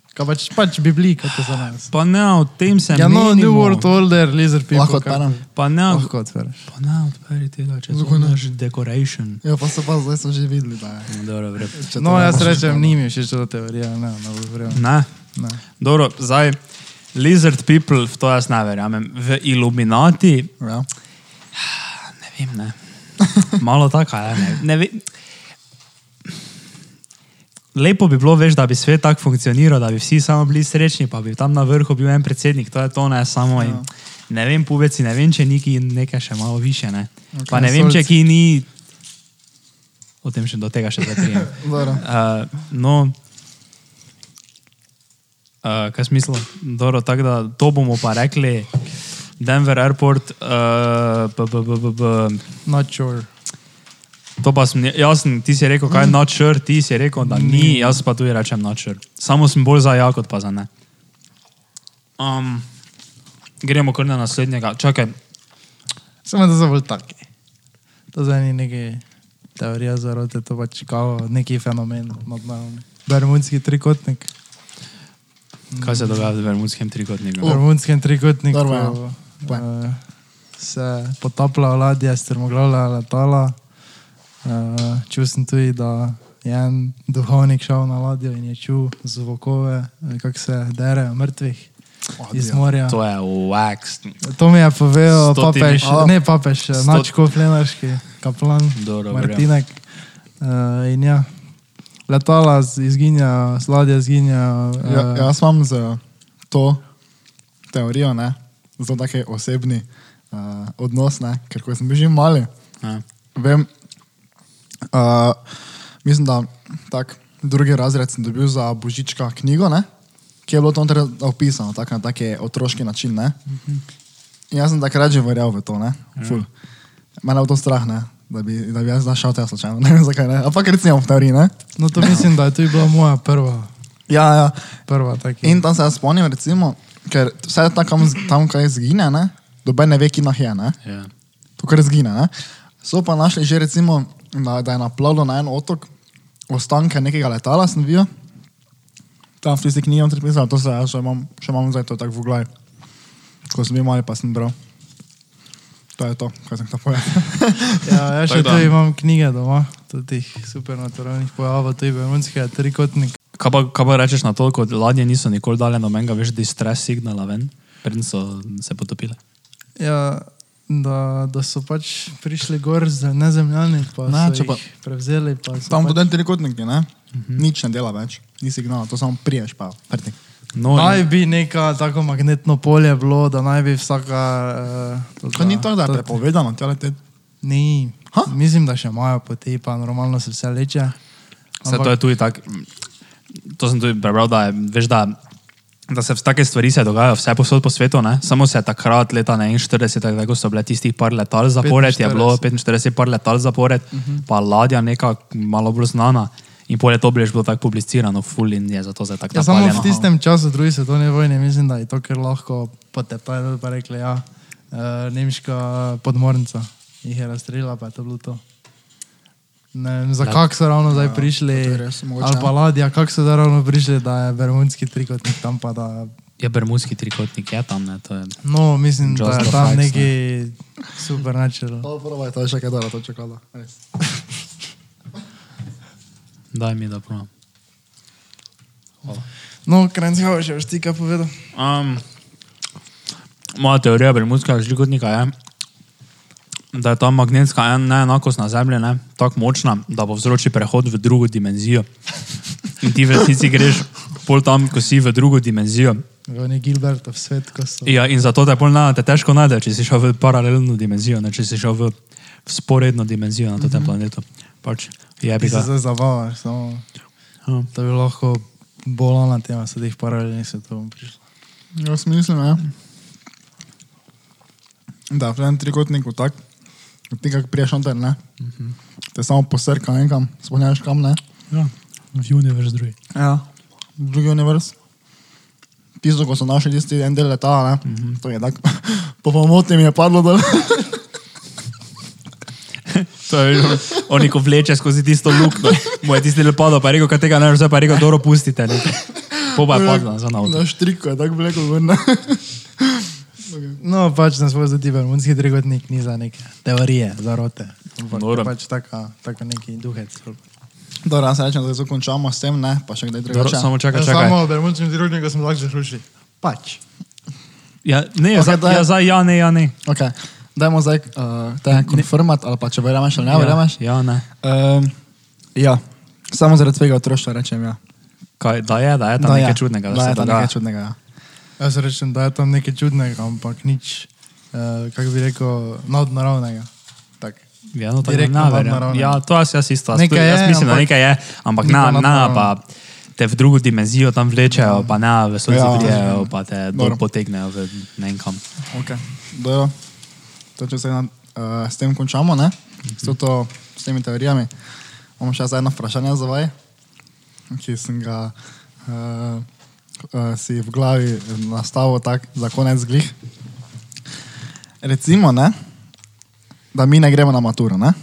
Kaj pač, pač bi bili, kot za nas. Pa ne, o tem se Ja, no. New World Order, Lizard People. Lahko kako- odperem. Pa ne, Lahko odpereš. pa ne odperi tega, če ne? znaš decoration. Ja, pa se pa zdaj so že videli, da je. Dobro, vred. Če to No, ne jaz rečem, ni mi všeč ta teorija, ne, ne bo verjel. Ne, Ne. dobro, zdaj, lizard people, v to jaz ne verjamem. V Illuminati, Ja. Ne vem, ne. Malo tako je, ne, ne vem. Lepo bi bilo, veš, da bi svet tako funkcioniral, da bi vsi samo bili srečni, pa bi tam na vrhu bil en predsednik, to je to, ne samo. In, ne vem, pubeci, ne vem, če neki nekaj še malo više, ne. Pa ne vem, če ki ni. O tem še do tega še zaprijem. Dobro. Uh, no, uh, kaj smislo? Dobro, tako da to bomo pa rekli. Denver Airport, uh, b, b, b, b, b, Not sure. to pa sem, jaz sem, ti si rekel, kaj je not sure, ti si rekel, da ni, jaz pa tudi rečem not sure. Samo sem bolj za ja, kot pa za ne. Um, gremo kar na naslednjega. Čakaj, Samo da so bolj taki. To zdaj ni neki teorija zarote, to pač kao neki fenomen. nadnaravni. Bermudski trikotnik. kaj se dogaja v Bermudskem trikotniku? V Bermudskem trikotniku Dobro, ja. Uh, se potaplja ladja, strmoglavlja letala. Uh, čul sem tudi, da je en duhovnik šel na ladjo in je čul zvokove, eh, kako se derejo mrtvih iz morja. To je wax. To mi je povedal Stotine- papež, A. ne papež, Stot- Načko Flenarski, kaplan Dobro, Martinek. Uh, in ja, letala izginjajo, sladje izginjajo. Uh, Ja, jaz imam z to teorijo, ne, zelo taki osebni uh, odnos, ne, ker ko sem bil že mali, Ja. vem, uh, mislim, da tak drugi razred sem dobil za Božička knjigo, ne, ki je bilo to noter opisano tak, na taki otroški način. Ne. In jaz sem takrat že verjel v to, ne, ful. Mene je to strah, ne, da bi, da bi jaz našel te slučajno, ne vem zakaj ne, ampak recimo v teoriji, ne. No, to mislim, da je tudi bila moja prva, Ja, ja. prva taki. In tam se jaz spomnim, recimo, ker vse tam, kam, tam kaj zgine, ne, doben ne ve, ki nah je, ne, Ja. to kar zgine. Ne. So pa našli že, recimo, da, da je naplavilo na en otok ostanke nekega letala, sem videl. Tam v tisti knjigi je pisalo, to se jaz še imam, še imam zdaj to tako v glavi. Ko sem bil mali, pa sem bral. To je to, kaj sem hotel povedati. Ja, jaz še tudi imam knjige doma, tudi teh supernaturalnih pojavov, tudi bermudskega trikotnika. Kaj pa, kaj pa rečeš na to, ko ladje niso nikoli dale nobenega več distress signala ven, preden so se potopile? Ja, da, da so pač prišli gor z nezemljani, pa Ne, ne, če so pa- jih prevzeli. Pa so Tam pač, bodo trikotniki, ne? Nič ne dela več, ni signala, to samo priješ pa. Prti. No, Naj bi neka tako magnetno polje bilo, da naj bi vsaka. Uh, Ko ni to, da je prepovedano, tele te. Ni. Ha? Mislim, da še imajo poti, pa normalno se vse leče. Vse to je tudi tako. To sem tudi prebral, da, je, veš, da, da se take stvari se dogajajo vse posod po svetu. Ne? Samo se je takrat, leta 41, ko so bile tistih par letal zapored, 45. je bilo 45 par letal zapored, uh -huh. pa ladja neka malo bolj znana. In pol je to bilo tako publicirano, full in je zato zdaj tako Ja, samo v tistem času druge svetovne vojne mislim, da je to, ker lahko poteptajo, pa rekli, ja, uh, nemška podmornica jih je razstrelila, pa je to bilo to. Ne vem, za kak so ravno zdaj prišli, res, mogoče, ali ja. pa ladja, kak so zdaj ravno prišli, da je bermudski trikotnik tam pa da. Je bermudski trikotnik, je tam, ne, to je. No, mislim, Just da je tam facts, ne. neki supernatural. To prvo je to še kaj dobro, to čakala. Res. Daj mi, da pravim. No, Krenzhau še veš ti kaj povedal. Um, moja teorija bermudskega trikotnika je, da je ta magnetska en- neenakost na Zemlji ne, tako močna, da bo vzroči prehod v drugo dimenzijo. In ti v resnici greš pol tam, ko si v drugo dimenzijo. Je Gilbertov svet, ko so. Ja, in zato te pol na, te težko najde, če si šel v paralelno dimenzijo, ne, če si šel v, v sporedno dimenzijo na tem planetu. Pač, je bi se ga. zdaj zabavaš, samo Ja. to bi lahko bolana tema, se teh paralelnih svetov prišlo. Jaz mislim, ja. Da, v enem trikotniku tak, ti kak priješ noter, ne? Te samo posrka nekam, spomnjaš kam, ne? Ja, v univerz drugi. Ja. Drugi univerz. Tisto, ko so našli tisti en del letala, ne? Mm -hmm. To je tako, po pomoti mi je padlo dol. To je, oni ko vleče skozi tisto luknjo, mu je tisti lepo, pa je rekel, kaj tega ne, zdaj pa je rekel, dobro pustite. Ne. Po pa je padlo za navod. Na štriku je tako vlekel ven. ne. No, pač nas bo zdaj bermunski trikotnik ni za neke teorije, zarote. Ampak je pač taka, taka neki duhec. Dobro, jaz rečem, da zdaj končamo s tem, ne? Pa še kdaj drugače. samo čakaj, Ja, čakaj. samo bermunski trikotnik smo lahko zaključili. Pač. Ja, ne, Ok, okay, za, daj. ja, za, ja, ne, ja, ne. Okay. Dajmo zdaj uh, te konfirmat, ali pa če verjameš ali ne verjameš. Ja, ja, ne. Um, ja, samo zaradi tvega otroštva rečem ja. Kaj, da je, da je tam Da nekaj je. čudnega. Da se je tam nekaj čudnega. Ja. Jaz rečem, da je tam nekaj čudnega, ampak nič, uh, kako bi rekel, nadnaravnega. Tak. Ja, no, tako nadnaravno. Ja, to jaz, jaz isto. Nekaj jaz je, mislim, da ampak nekaj je, ampak na, na pa te v drugo dimenzijo tam vlečejo, pa ne v vesolje Ja. prijejo, pa te dol potegnejo v ne kam. Okay. Dobro. To, če se uh, s tem končamo, ne? S, to, s temi teorijami. Imamo še eno vprašanje za vaju, ki sem ga uh, uh, si v glavi nastavil tak za konec glih. Recimo, ne, da mi ne gremo na maturo, ne?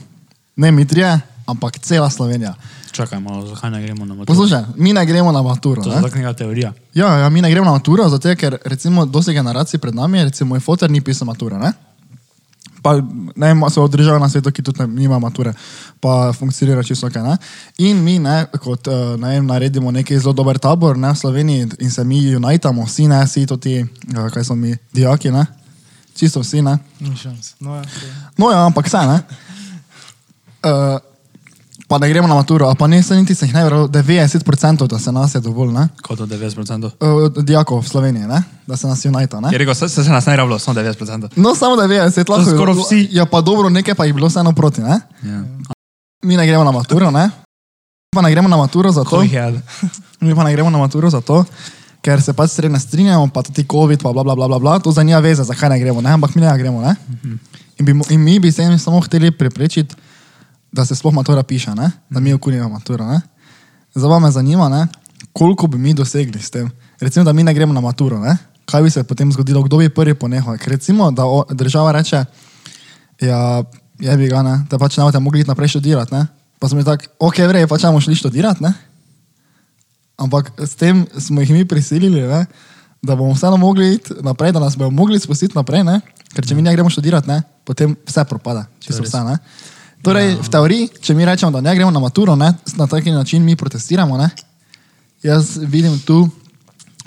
Ne mi trije, ampak cela Slovenija. Čakaj malo, zakaj ne gremo na maturo? Poslušaj, mi ne gremo na maturo. To je tako neka teorija. Ja, ja, mi ne gremo na maturo, zato ker recimo dosti generacij pred nami, recimo moj foter ni pisal mature, ne? Pa ne so države na svetu, ki tudi nima mature, pa funkcionira čisto ok, ne? In mi, ne, kot, eh, ne vem, naredimo neki zelo dober tabor, ne, v Sloveniji in se mi unitamo, vsi, ne, vsi to ti, eh, kaj so mi, dijaki, ne? Čisto vsi, ne? No, ja. No, ja, ampak vse, ne? Uh, pa ne gremo na maturo, a pa ne, se niti se jih ne verjelo, 90% da se nas je dovolj, ne? Kot od 90%. Uh, dijakov v Sloveniji, ne? Da se nas unita, ne? Je rekel, se, se, se nas ne rabilo, samo 90%. No, samo da veš, lahko skoraj vsi. Ja, pa dobro, nekaj pa jih bilo vseeno proti, ne? Ja. Mi ne gremo na maturo, ne? Pa ne gremo na maturo zato, mi pa ne gremo na maturo zato, ker se pač srednje strinjamo, pa tudi COVID, pa bla, bla, bla, bla, bla, to za nima veze, zakaj ne gremo, ne? Ampak mi ne gremo, ne? In, bi, in mi bi se jim samo hteli preprečiti, da se sploh matura piše, ne? Da mi okunimo maturo, ne? Zdaj me zanima, ne? Koliko bi mi dosegli s tem? Recimo, da mi ne gremo na maturo, ne? Kaj bi se potem zgodilo, kdo bi prvi ponehal? Ker recimo, da o, država reče, ja, je bi ga, ne, da pač ne boste mogli iti naprej študirati, ne. Pa smo mi tako, ok, vrej, pač ne bomo šli študirati, ne. Ampak s tem smo jih mi prisilili, ne, da bomo vseeno mogli iti naprej, da nas bomo mogli spustiti naprej, ne. Ker če mi ne gremo študirati, ne, potem vse propada, čisto res. vse, ne. Torej, v teoriji, če mi rečemo, da ne gremo na maturo, ne, na taki način mi protestiramo, ne. Jaz vidim tu,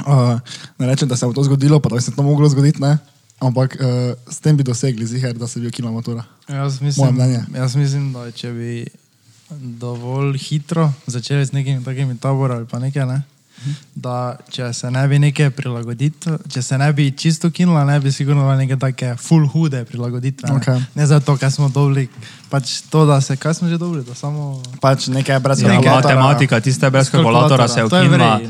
uh, ne rečem, da se bo to zgodilo, pa da bi se to moglo zgoditi, ne. Ampak uh, s tem bi dosegli ziger, da se bi ukinila matura. Jaz mislim, jaz mislim, da če bi dovolj hitro začeli s nekimi takimi tabori ali pa nekaj, ne, da če se ne bi nekaj prilagoditi, če se ne bi čisto kinila, ne bi sigurno bile neke take full hude prilagoditve. Ne, Okej. ne zato, ker smo dobili, pač to, da se, kaj smo že dobili, da samo... Pač nekaj brez Ja, kalkulatorja. matematika, tiste brez kalkulatora se je je ukinila.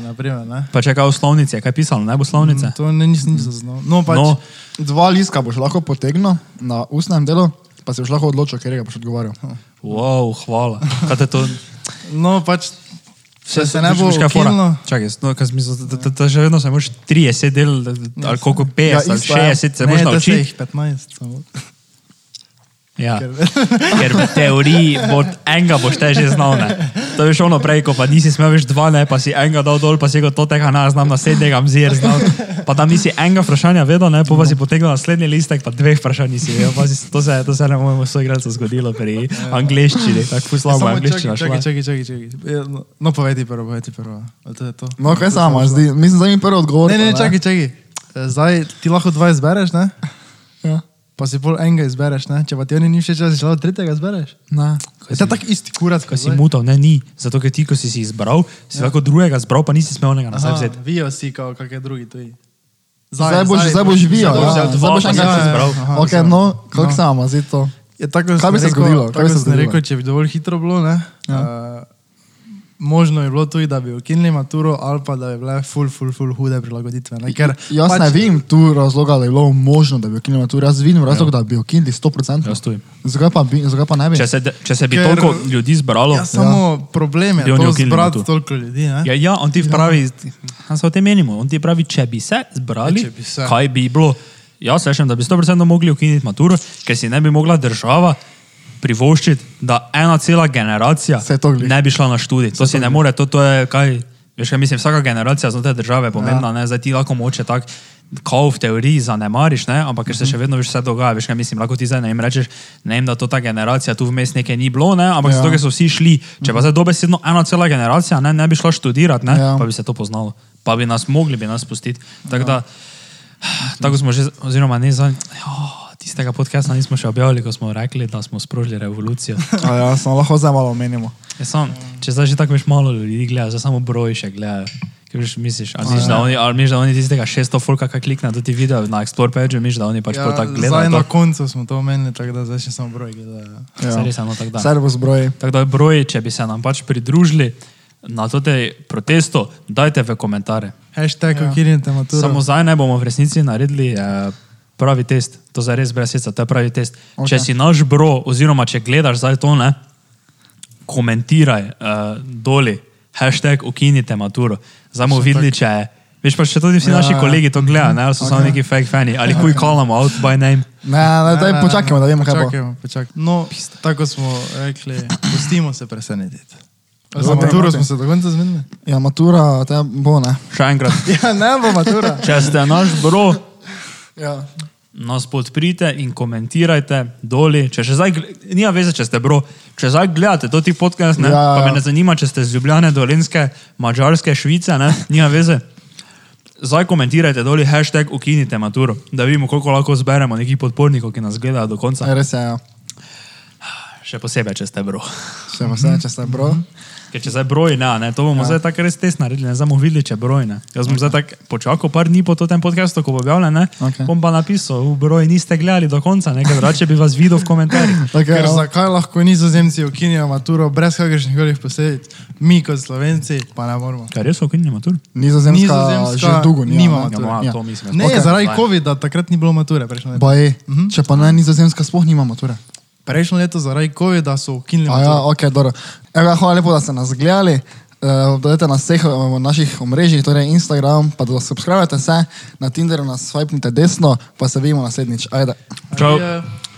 ne. Pa če kaj v slovnici, je kaj pisalo, ne bo slovnice? To ne, nisem nič zaznal. No, pač, No, Dva liska boš lahko potegnil na ustnem delu, pa si boš lahko odločil, ker ga boš odgovarjal. wow, hvala. Kaj te to... no, pač če se ne bo kaj je ukinilo... Čakaj, no, kaj smisel, da, da, da že vedno se moraš 30 del, ali koliko 50, Ja, ali isto, ja. 60 se Ne, moraš da se naučiti. jih 15 samo. Ja. Ker v teoriji bo enega boš te že znal. Ne? To je šlo naprej, ko pa nisi smel več dva, ne? pa si enega dal dol, pa si rekel, to tega ne znam, naslednjega mzir znam. Pa tam nisi enega vprašanja vedel, ne? pa, pa si potegnil naslednji listek, pa dveh vprašanj nisi vedel. Pa si, to, se, to se ne mojemu soigralcu zgodilo pri angliščini, tako slabo Samo angliščina čakaj, čakaj, čakaj, čakaj. Ja, No, no povej ti prvo, povej ti prvo. To je to. No, kaj samo zdi? Mislim, da mi prvi odgovor. Ne, ne, čakaj, čakaj. Eh, Zdaj ti lahko dva izbereš, ne? Ja. Pa si pol enega izbereš, ne? Če pa ti oni ni všeč, si lahko tretjega izbereš. Ne. Je to tak isti kurac, Ko si mutal, ne, ni. Zato, ker ti, ko si si izbral, si ja. lahko drugega zbral, pa nisi smel onega nazaj vzeti. Vijo si, kao kakšne drugi tuji. Zdaj boš, zdaj boš videl. boš ja. dva, Zdaj boš pa enkrat si si izbral. izbral. Ok, no, kako No. samo, zdi to. Je tako, Kaj bi se zgodilo? Kaj bi se Kaj bi se zgodilo? rekel, če bi dovolj hitro bilo, ne? Ja. Uh, možno je bilo tudi, da bi ukinili maturo ali pa da bi bile ful, ful, ful hude prilagoditve. Ne? Ker Jaz pač... ne vidim tu razloga, da je bilo možno, da bi ukinili maturo. Jaz vidim razlog, Ja. da bi ukinili 100%. Jaz tudi. Zakaj pa, bi, zakaj pa ne bi? Če se, če se bi Ker- toliko ljudi zbralo, Ja, samo problem je Bi ukinili zbrati maturo. toliko ljudi. Ne? Ja, ja, on ti pravi, ja. se o tem menimo, on ti pravi, če bi se zbrali, Ja, bi se. kaj bi bilo. Jaz rečem, da bi 100% mogli ukiniti maturo, ker si ne bi mogla država privoščiti, da ena cela generacija ne bi šla na študij. To si ne more, to, to je kaj, veš, mislim, vsaka generacija znotraj države je pomembna, ja. ne, zdaj ti lahko moče tako. Kao v teoriji zanemariš, ne? ampak ker se še vedno veš, vse dogaja, veš, kaj mislim, lahko ti zdaj ne vem, rečeš, ne vem, da to ta generacija tu vmes nekaj ni bilo, ne? ampak ja. Ja. zato, ker so vsi šli. Če pa zdaj dobesedno ena cela generacija ne, ne bi šla študirati, ne? Ja. pa bi se to poznalo, pa bi nas mogli bi nas pustiti. Tako da, tako smo že, oziroma ne za. Oh, tistega podcasta nismo še objavili, ko smo rekli, da smo sprožili revolucijo. A ja, samo lahko zdaj malo omenimo. Ja, sam, če zdaj že tako veš malo ljudi gleda, zdaj samo broj še gledajo. Kaj veš, misliš, ali misliš, da oni, ali misliš, da oni tistega 600 folka, ki klikne do ti video na Explore page, misliš, da oni pač ja, prav tako zdaj gledajo. na to? koncu smo to omenili, tako da zdaj še samo broj gledajo. Ja. Saj res, no, tako da. Servus broj. Tako da broj, če bi se nam pač pridružili na totej protestu, dajte v komentarje. Hashtag Ja. ukinite maturo. Samo zdaj ne bomo v resnici naredili eh, pravi test, to za res brez seca, to je pravi test. Okay. Ok. Če si naš bro, oziroma če gledaš zdaj to, ne, komentiraj uh, doli, hashtag ukinite maturo. Zdaj bomo videli, če je. Veš pa, če tudi vsi Ja, naši ja. kolegi to gledajo, ne, ali so okay. samo neki fake fani, ali kuj callamo out by name. Ne, ne, daj počakajmo, da vemo, kaj bo. Počakajmo, počakajmo. No, tako smo rekli, pustimo se presenetiti. Za maturo smo se do konca zmenili. Ja, matura, te bo ne. Še enkrat, Ja, ne bo matura. če ste naš bro, Ja. nas podprite in komentirajte doli. Če še zdaj, nima veze, če ste bro, če zdaj gledate to ti podcast, ne, Ja, ja, ja. pa me ne zanima, če ste z Ljubljane, Dolenske, Mačarske, Švice, ne, nima veze. Zdaj komentirajte doli hashtag ukinite maturo, da vidimo, koliko lahko zberemo nekih podpornikov, ki nas gledajo do konca. Res je, ja. Še posebej, če ste bro. Še vse, če ste bro. Ker če zdaj broj, ne, ne, to bomo ja. zdaj tako res test naredili, ne bomo videli, če broj. Ne. Jaz bom okay. zdaj tako počakal par dni po tem podkastu, ko bo objavljen, ne, Okej. bom pa napisal, v broj niste gledali do konca, ne, ker drugače bi vas videl v komentarjih. Okay, Ker ja. zakaj lahko nizozemci ukinijo maturo brez kakršnih koli posledic, mi kot slovenci pa ne moramo. Kaj res ukinjamo tur? Nizozemska, Nizozemska že dolgo nima. nima ne. mature. Ja, Ja. mislim. Ne, Ok. okay. zaradi. COVID-a takrat ni bilo mature. Pa je, če pa ne, nizozemska sploh nima mature. Prejšnjo leto zaradi COVID-a so ukinili A ja, ok, dobro. Evo, hvala lepo, da ste nas gledali. Uh, dodajte na vseh uh, naših omrežjih, torej Instagram, pa da subskrbite se, na Tinderu nas swipnite desno, pa se vidimo naslednjič. Ajde. Čau. Adijo.